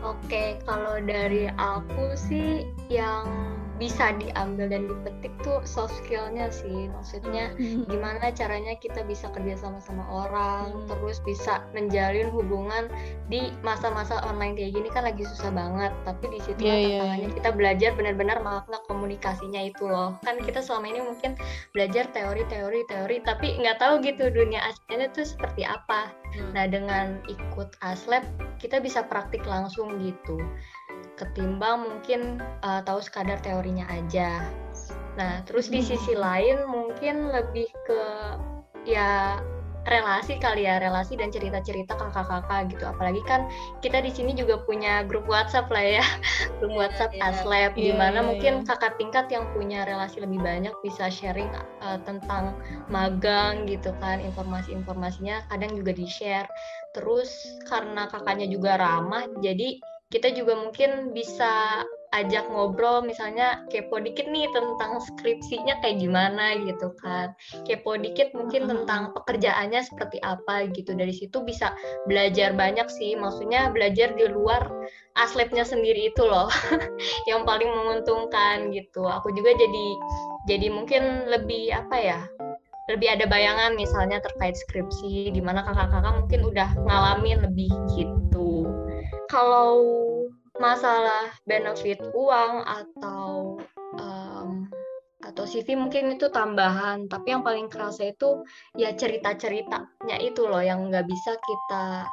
Oke, kalau dari aku sih yang bisa diambil dan dipetik tuh soft skill-nya sih. Maksudnya gimana caranya kita bisa kerja sama sama orang, Hmm. terus bisa menjalin hubungan di masa-masa online kayak gini kan lagi susah banget. Tapi di situ Iya, iya, tantangannya kita belajar benar-benar makna komunikasinya itu loh. Kan kita selama ini mungkin belajar teori-teori teori, tapi nggak tahu gitu dunia aslinya tuh seperti apa. Hmm. Nah dengan ikut aslab kita bisa praktik langsung gitu ketimbang mungkin uh, tahu sekadar teorinya aja. Nah terus di sisi lain mungkin lebih ke ya relasi kali ya relasi dan cerita-cerita kakak-kakak gitu apalagi kan kita di sini juga punya grup WhatsApp lah ya grup Iya, WhatsApp iya. Aslab Iya, di mana iya, mungkin iya. kakak tingkat yang punya relasi lebih banyak bisa sharing uh, tentang magang gitu kan informasi-informasinya kadang juga di share terus karena kakaknya juga ramah jadi kita juga mungkin bisa ajak ngobrol misalnya kepo dikit nih tentang skripsinya kayak gimana gitu kan. Kepo dikit mungkin tentang pekerjaannya seperti apa gitu. Dari situ bisa belajar banyak sih. Maksudnya belajar di luar aslabnya sendiri itu loh yang paling menguntungkan gitu. Aku juga jadi jadi mungkin lebih apa ya lebih ada bayangan misalnya terkait skripsi di mana kakak-kakak mungkin udah ngalamin lebih gitu kalau masalah benefit uang atau em, atau CV mungkin itu tambahan tapi yang paling kerasa itu ya cerita-ceritanya itu loh yang nggak bisa kita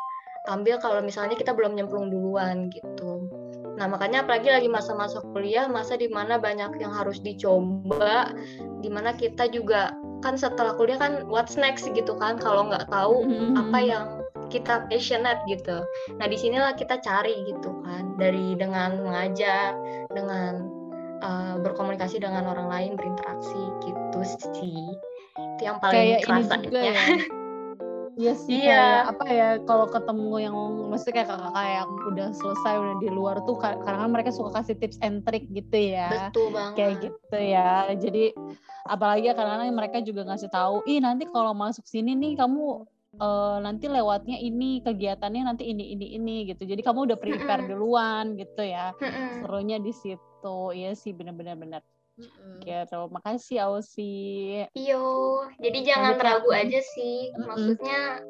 ambil kalau misalnya kita belum nyemplung duluan gitu. Nah makanya apalagi lagi masa-masa kuliah masa di mana banyak yang harus dicoba di mana kita juga kan setelah kuliah kan what's next gitu kan kalau nggak tahu apa yang kita passionate gitu. Nah di sinilah kita cari gitu kan dari dengan mengajar, dengan uh, berkomunikasi dengan orang lain, berinteraksi gitu sih. Itu yang paling Kayak ini juga ya. Iya sih Iya. kayak apa ya kalau ketemu yang mesti kayak kakak-kakak yang udah selesai udah di luar tuh ka- karena kan mereka suka kasih tips and trick gitu ya. Betul banget. Kayak gitu ya. Jadi apalagi ya karena mereka juga ngasih tahu, "Ih, nanti kalau masuk sini nih kamu eh, nanti lewatnya ini kegiatannya nanti ini ini ini gitu. Jadi kamu udah prepare Mm-mm. duluan gitu ya. Serunya di situ. Iya sih bener-bener bener. Mm-mm. Gitu. Makasih Ausi. Iyo, jadi jangan ragu aja sih. Mm-mm. Maksudnya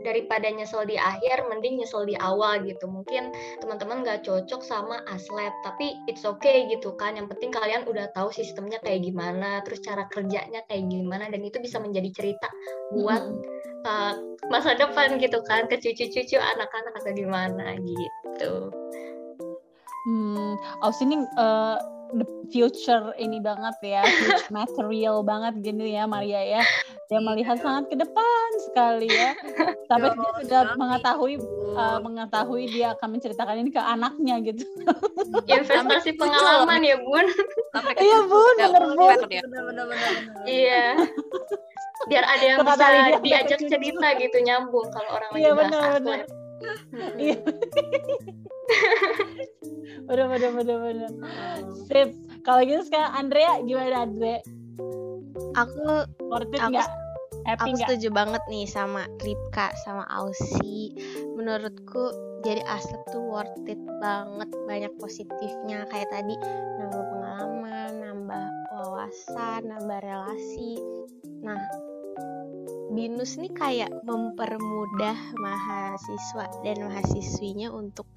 daripada nyesel di akhir, mending nyesel di awal gitu. Mungkin teman-teman nggak cocok sama aslep, tapi it's okay gitu kan. Yang penting kalian udah tahu sistemnya kayak gimana, terus cara kerjanya kayak gimana, dan itu bisa menjadi cerita buat uh, masa depan gitu kan, ke cucu-cucu anak-anak atau gimana gitu. Hmm, Aus ini eh, the future ini banget ya, future material banget gini ya Maria ya. Dia melihat sangat ke depan sekali ya. Sampai Ya, dia sudah mengetahui eh, mengetahui dia akan menceritakan ini ke anaknya gitu. Investasi pengalaman ya bun. Iya, Bun, bener, Bun. bener, bener. Iya. Biar ada yang Kata bisa Lydia, diajak cucu. cerita gitu nyambung kalau orang lagi Iya, bahas benar, benar. Iya. bener bener bener bener. Sip. Kalau gitu sekarang Andrea gimana Andre? Aku Worth it Aku- nggak? Happy aku nggak? setuju banget nih sama Ripka sama Ausi. Menurutku jadi aslep tuh worth it banget, banyak positifnya kayak tadi nambah pengalaman, nambah wawasan, nambah relasi. Nah, binus nih kayak mempermudah mahasiswa dan mahasiswinya untuk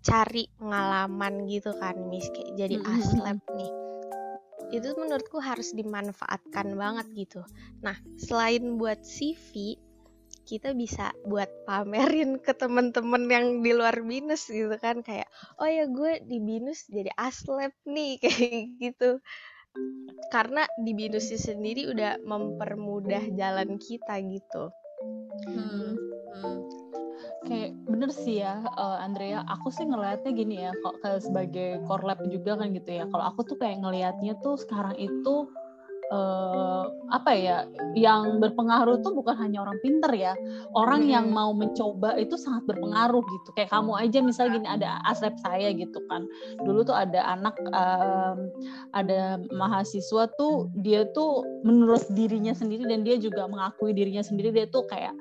cari pengalaman gitu kan, Miss kayak jadi aslep nih. Itu menurutku harus dimanfaatkan banget gitu. Nah, selain buat CV, kita bisa buat pamerin ke temen-temen yang di luar binus gitu kan kayak oh ya gue di binus jadi aslep nih kayak gitu karena di binusnya sendiri udah mempermudah jalan kita gitu Hmm, hmm. Kayak bener sih ya eh, Andrea, aku sih ngelihatnya gini ya, kok sebagai core lab juga kan gitu ya. Kalau aku tuh kayak ngelihatnya tuh sekarang itu eh, apa ya, yang berpengaruh tuh bukan hanya orang pinter ya, orang yang mau mencoba itu sangat berpengaruh gitu. Kayak kamu aja misalnya gini ada aslep saya gitu kan. Dulu tuh ada anak em, ada mahasiswa tuh dia tuh menurut dirinya sendiri dan dia juga mengakui dirinya sendiri dia tuh kayak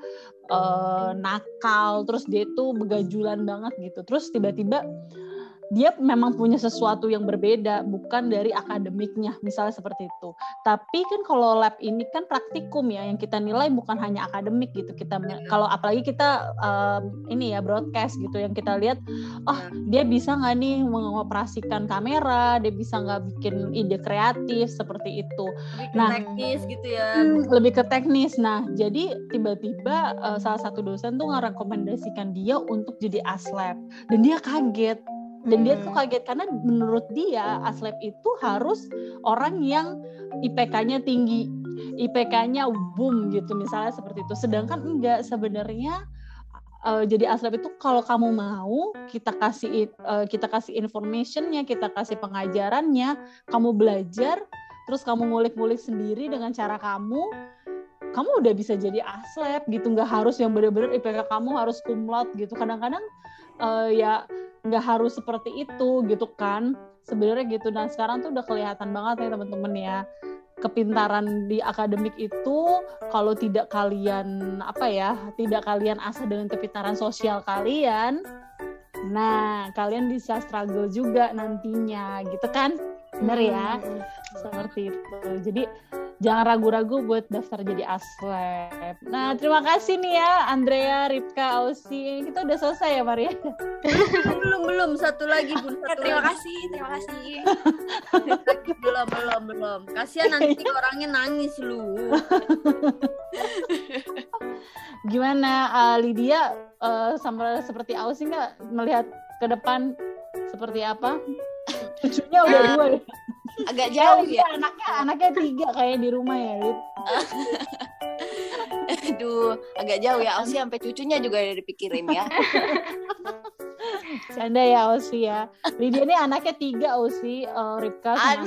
eh, nakal terus dia tuh begajulan banget gitu. Terus tiba-tiba dia memang punya sesuatu yang berbeda bukan dari akademiknya misalnya seperti itu tapi kan kalau lab ini kan praktikum ya yang kita nilai bukan hanya akademik gitu kita kalau apalagi kita em, ini ya broadcast gitu yang kita lihat oh dia bisa nggak nih mengoperasikan kamera dia bisa nggak bikin ide kreatif seperti itu Lebih ke Nah. teknis gitu ya. Hmm, lebih ke teknis. Nah, jadi tiba-tiba eh, salah satu dosen tuh ngerekomendasikan dia untuk jadi aslep dan dia kaget. Dan dia tuh Hmm. kaget karena menurut dia aslep itu harus orang yang IPK-nya tinggi, IPK-nya boom gitu misalnya seperti itu. Sedangkan enggak sebenarnya eh, jadi aslep itu kalau kamu mau kita kasih eh, kita kasih informationnya, kita kasih pengajarannya, kamu belajar terus kamu ngulik-ngulik sendiri dengan cara kamu kamu udah bisa jadi aslep gitu nggak harus yang bener-bener IPK kamu harus kumlot gitu kadang-kadang eh, ya nggak harus seperti itu gitu kan. Sebenarnya gitu. Nah sekarang tuh udah kelihatan banget ya teman-teman ya. Kepintaran di akademik itu kalau tidak kalian apa ya tidak kalian asal dengan kepintaran sosial kalian nah kalian bisa struggle juga nantinya gitu kan? Bener ya? Hmm. seperti itu. Jadi jangan ragu-ragu buat daftar jadi aslep. Nah, terima kasih nih ya Andrea, Ripka, Ausi. Kita udah selesai ya, Maria. belum belum satu lagi bun satu Terima lagi. kasih, terima kasih. belum belum belum kasihan nanti orangnya nangis lu Gimana uh, Lydia uh, sama seperti Ausi nggak melihat ke depan seperti apa? Cucunya udah Ya, dua ya. Agak jauh ya. Anaknya anaknya tiga kayak di rumah ya, Lid. Aduh, agak jauh ya. Ausi sampai cucunya juga udah dipikirin ya. Canda ya Ausi ya. Lydia ini anaknya tiga Ausi, uh, Ripka sama.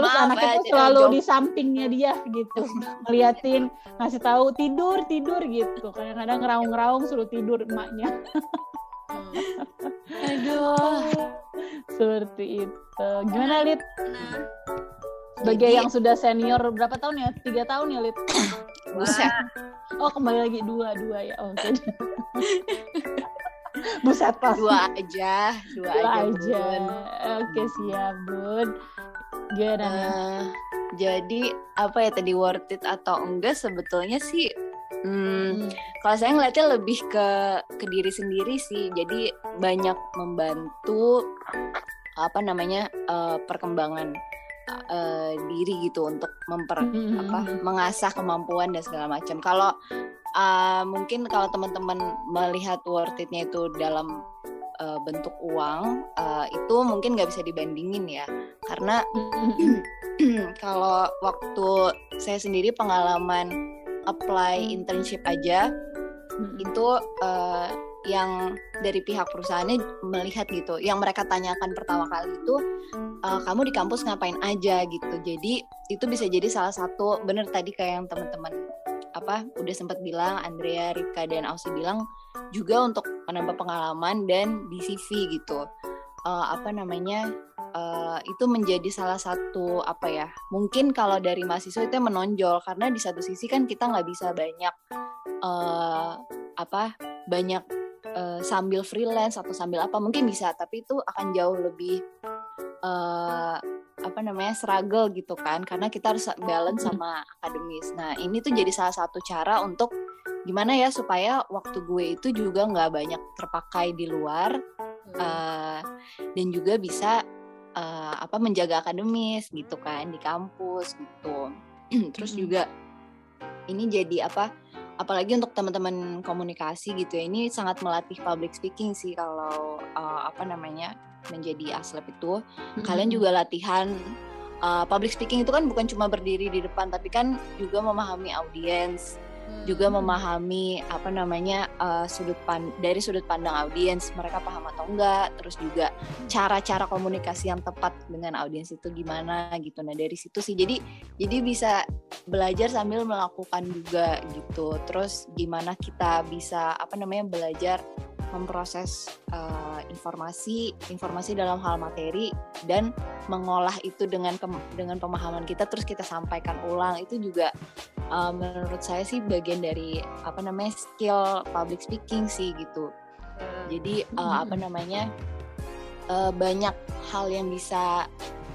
Terus Maaf, anaknya eh, tuh selalu di sampingnya dia gitu, ngeliatin, ngasih tahu tidur tidur gitu. Kadang-kadang ngeraung-ngeraung suruh tidur emaknya. Aduh. Seperti itu. Gimana Lid? Nah, Sebagai Jadi- yang sudah senior berapa tahun ya? Tiga tahun ya Lid? Buset. Oh kembali lagi dua dua ya. Oke. Buset pas. Dua aja, dua, Dua aja. aja. Bun. Oke siap bun. Gimana? Eh, jadi apa ya tadi worth it atau enggak sebetulnya sih hmm, kalau saya ngeliatnya lebih ke ke diri sendiri sih. Jadi banyak membantu apa namanya eh, perkembangan eh, diri gitu untuk memper Hmm, apa mengasah kemampuan dan segala macam. Kalau eh, mungkin kalau teman-teman melihat worth it-nya itu dalam eh, bentuk uang eh, itu mungkin nggak bisa dibandingin ya. Karena kalau waktu saya sendiri pengalaman apply internship aja itu eh, yang dari pihak perusahaannya melihat gitu. Yang mereka tanyakan pertama kali itu eh, kamu di kampus ngapain aja? gitu. Jadi itu bisa jadi salah satu bener tadi kayak yang teman-teman apa udah sempat bilang Andrea, Rika dan Ausi bilang juga untuk menambah pengalaman dan di CV gitu. Eh, apa namanya eh, itu menjadi salah satu apa ya mungkin kalau dari mahasiswa itu menonjol karena di satu sisi kan kita nggak bisa banyak eh, apa banyak eh, sambil freelance atau sambil apa mungkin bisa tapi itu akan jauh lebih eh, apa namanya struggle gitu kan karena kita harus balance sama akademis. Nah ini tuh jadi salah satu cara untuk gimana ya supaya waktu gue itu juga nggak banyak terpakai di luar eh, dan juga bisa eh, apa menjaga akademis gitu kan di kampus gitu. Terus juga ini jadi apa apalagi untuk teman-teman komunikasi gitu ya ini sangat melatih public speaking sih kalau eh, apa namanya menjadi aslep itu. Kalian juga latihan uh, public speaking itu kan bukan cuma berdiri di depan tapi kan juga memahami audiens juga memahami apa namanya uh, sudut pan dari sudut pandang audiens mereka paham atau enggak terus juga cara-cara komunikasi yang tepat dengan audiens itu gimana gitu. Nah dari situ sih jadi jadi bisa belajar sambil melakukan juga gitu. Terus gimana kita bisa apa namanya belajar memproses uh, informasi informasi dalam hal materi dan mengolah itu dengan kem- dengan pemahaman kita terus kita sampaikan ulang. Itu juga uh, menurut saya sih bagian dari apa namanya skill public speaking sih gitu. Jadi uh, apa namanya uh, banyak hal yang bisa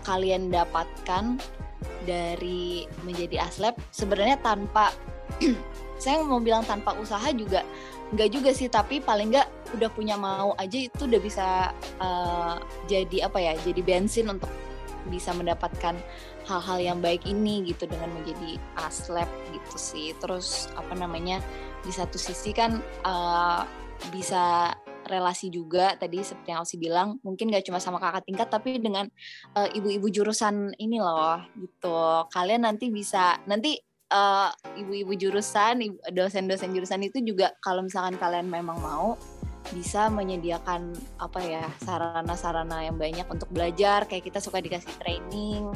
kalian dapatkan dari menjadi aslep. Sebenarnya tanpa saya mau bilang tanpa usaha juga nggak juga sih tapi paling nggak udah punya mau aja itu udah bisa uh, jadi apa ya jadi bensin untuk bisa mendapatkan hal-hal yang baik ini gitu dengan menjadi aslep gitu sih. Terus apa namanya di satu sisi kan uh, bisa relasi juga tadi seperti yang Ausi bilang mungkin gak cuma sama kakak tingkat tapi dengan uh, ibu-ibu jurusan ini loh gitu. Kalian nanti bisa nanti uh, ibu-ibu jurusan ibu- dosen-dosen jurusan itu juga kalau misalkan kalian memang mau bisa menyediakan apa ya sarana-sarana yang banyak untuk belajar. Kayak kita suka dikasih training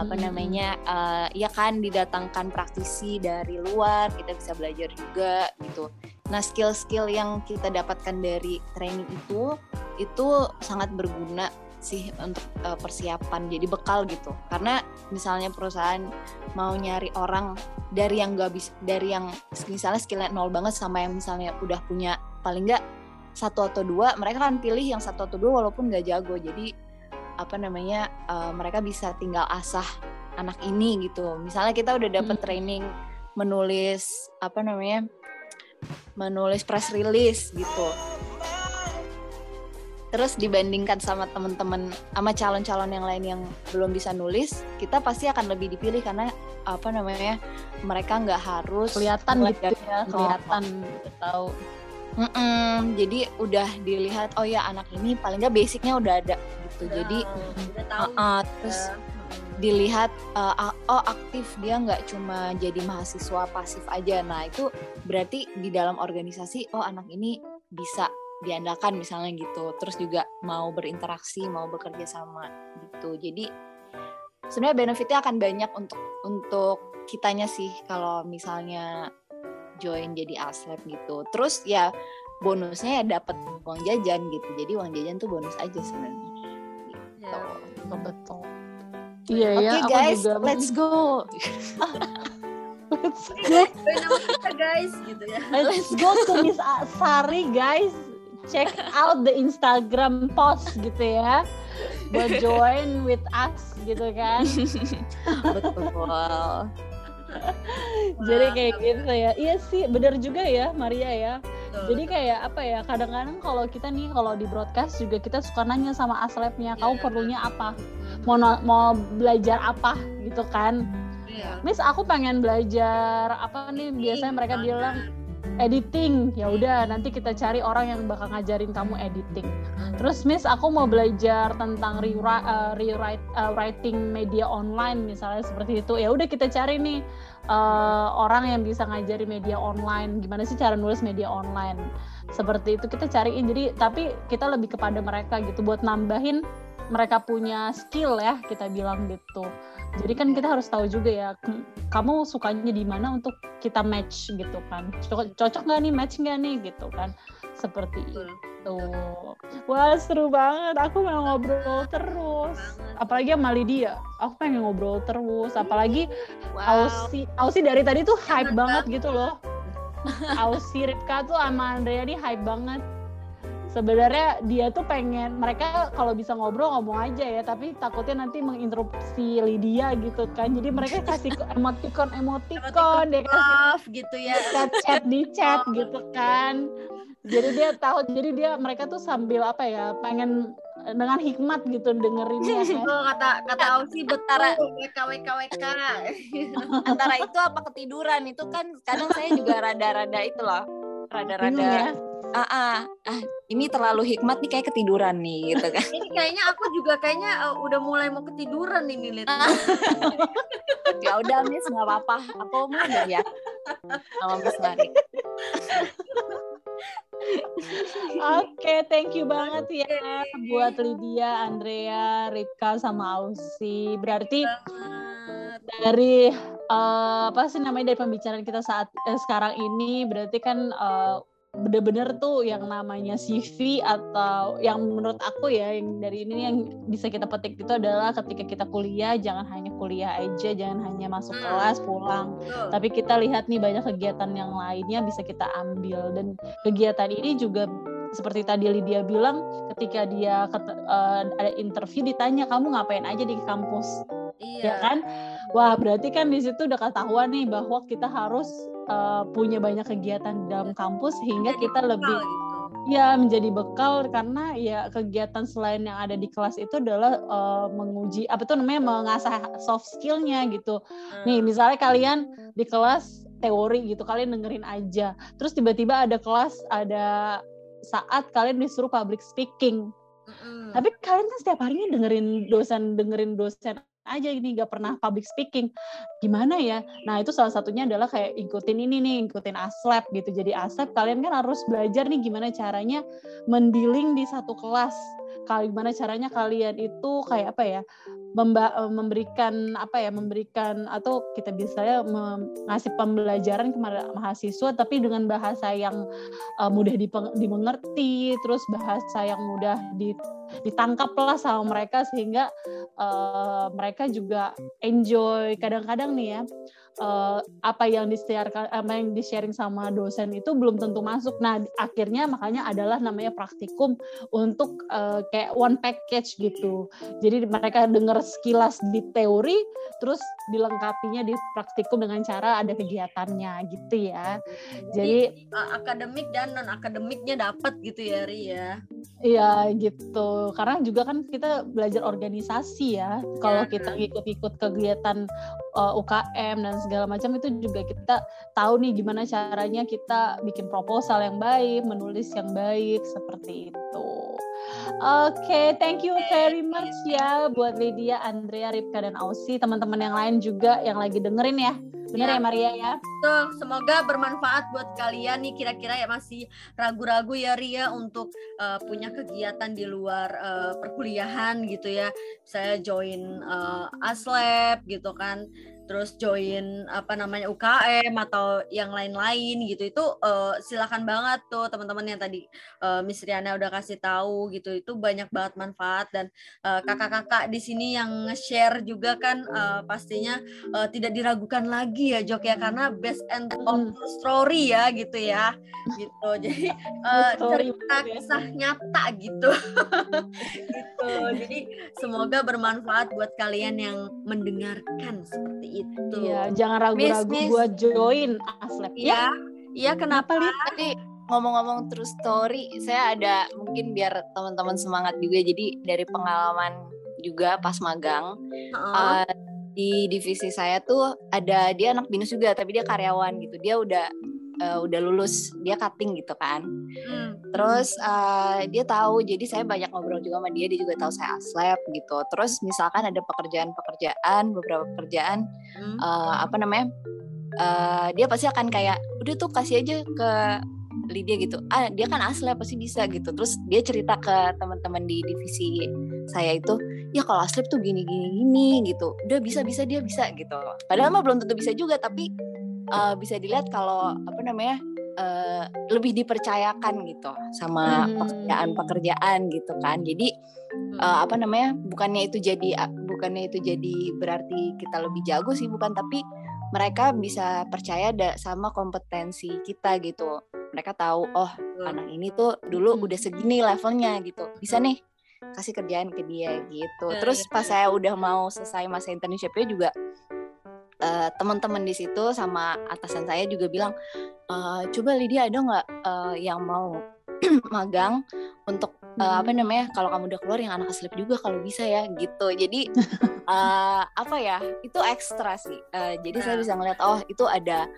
apa Hmm. namanya eh, ya kan didatangkan praktisi dari luar kita bisa belajar juga gitu. Nah skill-skill yang kita dapatkan dari training itu itu sangat berguna sih untuk eh, persiapan jadi bekal gitu. Karena misalnya perusahaan mau nyari orang dari yang gak bisa dari yang misalnya skillnya nol banget sama yang misalnya udah punya paling nggak satu atau dua mereka kan pilih yang satu atau dua walaupun nggak jago jadi apa namanya eh, mereka bisa tinggal asah anak ini gitu misalnya kita udah dapet Hmm. training menulis apa namanya menulis press release gitu terus dibandingkan sama temen-temen sama calon-calon yang lain yang belum bisa nulis kita pasti akan lebih dipilih karena apa namanya mereka nggak harus kelihatan gitu ya, kelihatan tahu. Mm-mm, jadi udah dilihat oh ya anak ini paling nggak basicnya udah ada gitu. Udah, jadi udah tahu uh-uh, terus ya. dilihat uh, oh aktif dia nggak cuma jadi mahasiswa pasif aja. Nah itu berarti di dalam organisasi oh anak ini bisa diandalkan misalnya gitu. Terus juga mau berinteraksi mau bekerja sama gitu. Jadi sebenarnya benefitnya akan banyak untuk untuk kitanya sih kalau misalnya join jadi aslep gitu. Terus ya bonusnya ya dapat uang jajan gitu. Jadi uang jajan tuh bonus aja sebenarnya. Gitu. Ya, betul betul. Iya Oke ya aku guys, juga. let's go. let's go. Kita guys gitu ya. Let's go. to Miss Sari guys. Check out the Instagram post gitu ya. Buat join with us gitu kan. Betul. Jadi kayak gitu ya. Iya sih bener juga ya Maria ya. Betul. jadi kayak apa ya kadang-kadang kalau kita nih kalau di broadcast juga kita suka nanya sama aslepnya kau Iya. perlunya apa? Mau no- mau belajar apa? Gitu kan. Iya. Miss aku pengen belajar apa nih? Biasanya mereka bilang editing. Ya udah nanti kita cari orang yang bakal ngajarin kamu editing. Terus Miss aku mau belajar tentang rewrite, uh, rewrite uh, writing media online misalnya seperti itu. Ya udah kita cari nih uh, orang yang bisa ngajari media online. Gimana sih cara nulis media online? Seperti itu kita cariin. Jadi tapi kita lebih kepada mereka gitu buat nambahin mereka punya skill ya kita bilang gitu. Jadi kan kita harus tahu juga ya k- kamu sukanya di mana untuk kita match gitu kan. Cocok cocok nggak nih match nggak nih? gitu kan. Seperti Betul. itu. wah seru banget. Aku mau ngobrol terus. apalagi sama Lydia. Aku pengen ngobrol terus. Apalagi Ausi Ausi dari tadi tuh hype banget gitu loh. Ausi Ripka tuh sama Andrea di hype banget sebenarnya dia tuh pengen mereka kalau bisa ngobrol ngomong aja ya tapi takutnya nanti menginterupsi Lydia gitu kan. Jadi mereka kasih emoticon emoticon dia kasih love gitu ya. chat chat di chat gitu kan. Jadi dia tahu jadi dia mereka tuh sambil apa ya pengen dengan hikmat gitu dengerinnya kan. Oh, kata kata Ausi betul WK WK WK Antara itu apa ketiduran? Itu kan kadang saya juga rada-rada itu loh. Rada-rada ah, ah, ah, ini terlalu hikmat nih kayak ketiduran nih gitu kan. ini kayaknya aku juga kayaknya uh, udah mulai mau ketiduran ini lihat ya udah Miss nggak apa-apa. Aku mau deh ya sama Miss Mari. Oke, thank you banget ya buat Lydia, Andrea, Ripka, sama Ausi. Berarti dari eh, apa sih namanya dari pembicaraan kita saat eh, sekarang ini berarti kan eh, bener-bener tuh yang namanya CV atau yang menurut aku ya yang dari ini yang bisa kita petik itu adalah ketika kita kuliah jangan hanya kuliah aja jangan hanya masuk Hmm. kelas pulang. Tapi kita lihat nih banyak kegiatan yang lainnya bisa kita ambil. Dan kegiatan ini juga seperti tadi Lydia bilang ketika dia eh, ada interview ditanya kamu ngapain aja di kampus ya iya kan wah berarti kan di situ udah ketahuan nih bahwa kita harus eh, punya banyak kegiatan dalam kampus sehingga Jadi kita bekal lebih gitu. ya menjadi bekal karena ya kegiatan selain yang ada di kelas itu adalah eh, menguji apa tuh namanya mengasah soft skillnya gitu Hmm. nih misalnya kalian di kelas teori gitu kalian dengerin aja terus tiba-tiba ada kelas ada saat kalian disuruh public speaking Mm-mm. tapi kalian kan setiap harinya dengerin dosen dengerin dosen aja ini nggak pernah public speaking. Gimana ya? Nah itu salah satunya adalah kayak ikutin ini nih ikutin aslab gitu. Jadi aslab kalian kan harus belajar nih gimana caranya mendealing di satu kelas. Kalau gimana caranya kalian itu kayak apa ya memba- eh, memberikan apa ya memberikan atau kita bisa ya ngasih pembelajaran kepada mahasiswa tapi dengan bahasa yang eh, mudah dimengerti terus bahasa yang mudah di ditangkap lah sama mereka sehingga eh, mereka juga enjoy. Kadang-kadang nih ya eh, apa yang disiarkan apa yang di sharing sama dosen itu belum tentu masuk. Nah akhirnya makanya adalah namanya praktikum untuk eh, kayak one package gitu. Jadi mereka dengar sekilas di teori terus dilengkapinya di praktikum dengan cara ada kegiatannya gitu ya. Jadi uh, akademik dan non akademiknya dapat gitu ya Ri ya? Iya gitu, karena juga kan kita belajar organisasi ya. Kalau Ya. kita ikut-ikut kegiatan uh, UKM dan segala macam itu juga kita tahu nih gimana caranya kita bikin proposal yang baik, menulis yang baik seperti itu. Oke, thank you very much ya buat Lydia, Andrea, Ripka dan Ausi, teman-teman yang lain juga yang lagi dengerin ya. Bener ya, Ya. Maria ya? Tuh, semoga bermanfaat buat kalian nih kira-kira ya masih ragu-ragu ya Ria untuk uh, punya kegiatan di luar uh, perkuliahan gitu ya. Saya join uh, Aslab gitu kan. Terus join apa namanya UKM atau yang lain-lain gitu. Itu uh, silakan banget tuh teman-teman yang tadi uh, Miss Riana udah kasih tahu gitu. Itu banyak banget manfaat dan uh, kakak-kakak di sini yang nge-share juga kan uh, pastinya uh, tidak diragukan lagi ya Jok ya karena based and of story ya gitu ya gitu jadi uh, cerita ya. kisah nyata gitu gitu jadi semoga bermanfaat buat kalian yang mendengarkan seperti itu Iya, jangan ragu-ragu buat join Aslep. iya iya kenapa Liv? Tadi ngomong-ngomong true story, saya ada mungkin biar teman-teman semangat juga. Jadi dari pengalaman juga pas magang Heeh. eh, di divisi saya tuh ada dia anak binus juga, tapi dia karyawan gitu. Dia udah eh, udah lulus, dia cutting gitu kan. Hmm. Terus eh, dia tahu, jadi saya banyak ngobrol juga sama dia. Dia juga tahu saya aslep gitu. Terus misalkan ada pekerjaan-pekerjaan, beberapa pekerjaan Hmm. eh, apa namanya eh, dia pasti akan kayak udah tuh kasih aja ke Lydia gitu ah dia kan asli pasti bisa gitu. Terus dia cerita ke teman-teman di divisi saya itu ya kalau aslep tuh gini gini gini gitu. Udah bisa bisa dia bisa gitu. Padahal mah belum tentu bisa juga tapi eh, bisa dilihat kalau apa namanya eh, lebih dipercayakan gitu sama Hmm. pekerjaan-pekerjaan gitu kan. Jadi eh, apa namanya bukannya itu jadi bukannya itu jadi berarti kita lebih jago sih bukan tapi mereka bisa percaya da- sama kompetensi kita gitu mereka tahu oh anak ini tuh dulu Hmm. udah segini levelnya gitu bisa nih kasih kerjaan ke dia gitu Ya, terus ya, pas ya. saya udah mau selesai masa internshipnya juga eh, teman-teman di situ sama atasan saya juga bilang "Eh, coba Lydia ada nggak eh, yang mau magang untuk eh, apa namanya kalau kamu udah keluar yang anak aslep juga kalau bisa ya gitu jadi eh, apa ya itu ekstra sih Eh, jadi saya Nah. bisa ngeliat oh itu ada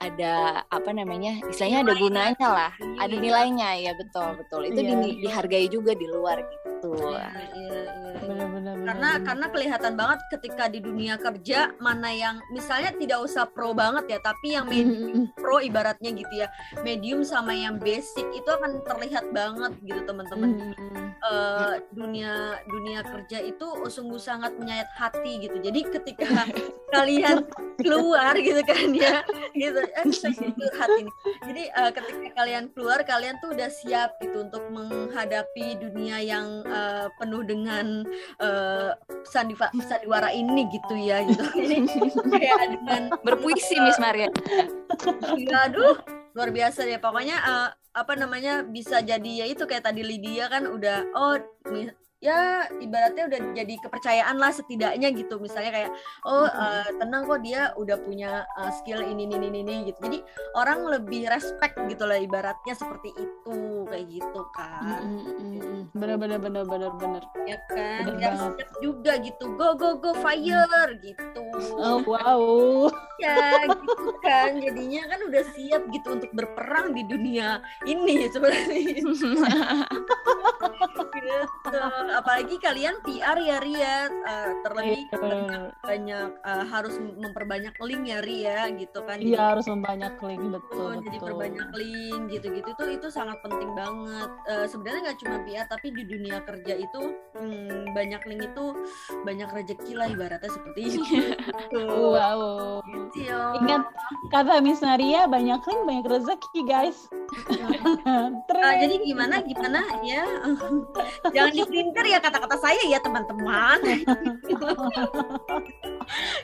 ada apa namanya istilahnya ada gunanya lah ada Iya. nilainya ya betul betul itu Iya. di- dihargai juga di luar gitu Iya, iya, iya, iya. Bener-bener. karena karena kelihatan banget ketika di dunia kerja mana yang misalnya tidak usah pro banget ya tapi yang medium pro ibaratnya gitu ya medium sama yang basic itu akan terlihat banget gitu teman-teman Eh, dunia dunia kerja itu sungguh sangat menyayat hati gitu jadi ketika kalian keluar gitu kan ya gitu. Saya curhat ini. Jadi eh, ketika kalian keluar kalian tuh udah siap gitu untuk menghadapi dunia yang eh, penuh dengan eh, sandiwa- sandiwara ini gitu ya gitu. Jadi kayak dengan berpuisi Miss Maria. Iya, aduh, luar biasa ya. Pokoknya eh, apa namanya bisa jadi ya itu kayak tadi Lydia kan udah oh ya ibaratnya udah jadi kepercayaan lah setidaknya gitu. Misalnya kayak oh eh, tenang kok dia udah punya eh, skill ini ini ini ini gitu. Jadi orang lebih respect gitu lah ibaratnya seperti itu kayak gitu kan. Bener-bener bener-bener bener. Ya kan? Bener banget. siap juga gitu. Go go go fire gitu. Oh wow. ya gitu kan jadinya kan udah siap gitu untuk berperang di dunia ini sebenarnya gitu apalagi kalian PR ya Ria Eh, terlebih Iya. banyak, eh, harus memperbanyak link ya Ria gitu kan Iya harus membanyak link betul Oh, jadi betul. perbanyak link gitu-gitu tuh itu sangat penting banget. Eh, sebenarnya nggak cuma PR tapi di dunia kerja itu hmm, banyak link itu banyak rezeki lah ibaratnya seperti itu. Wow. Gitu, yo. Ingat kata Miss Naria banyak link banyak rezeki guys. Ah, jadi gimana gimana ya? Jangan diprinter ya kata-kata saya ya teman-teman.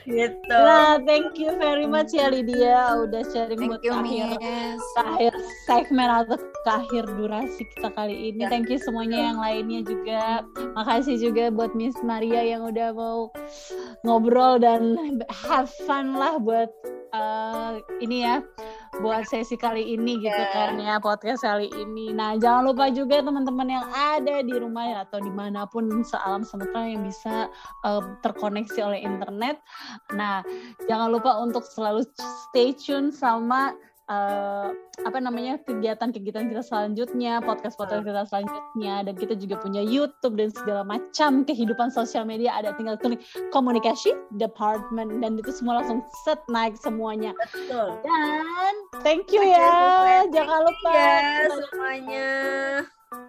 gitu. Nah, thank you very much ya Lydia udah sharing thank buat you akhir Miss akhir segmen atau ke akhir durasi kita kali ini. Ya. Thank you semuanya yang lainnya juga. Makasih juga buat Miss Maria yang udah mau ngobrol dan have fun lah buat uh, ini ya buat sesi kali ini gitu Ya. kan ya podcast kali ini. Nah jangan lupa juga teman-teman yang ada di rumah ya, atau di mana pun sealam semesta yang bisa uh, terkoneksi oleh internet. Nah jangan lupa untuk selalu stay tune sama uh, apa namanya kegiatan-kegiatan kita selanjutnya, podcast-podcast kita selanjutnya, dan kita juga punya YouTube dan segala macam kehidupan sosial media ada tinggal klik komunikasi department dan itu semua langsung set naik semuanya. Betul. Dan thank you ya, jangan lupa ya semuanya.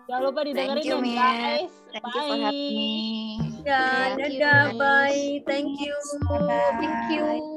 Jangan lupa didengerin Thank you, ya guys. Thank Bye. you for having me. Ya, Thank you, dadah, guys. bye. Thank you. Thank you.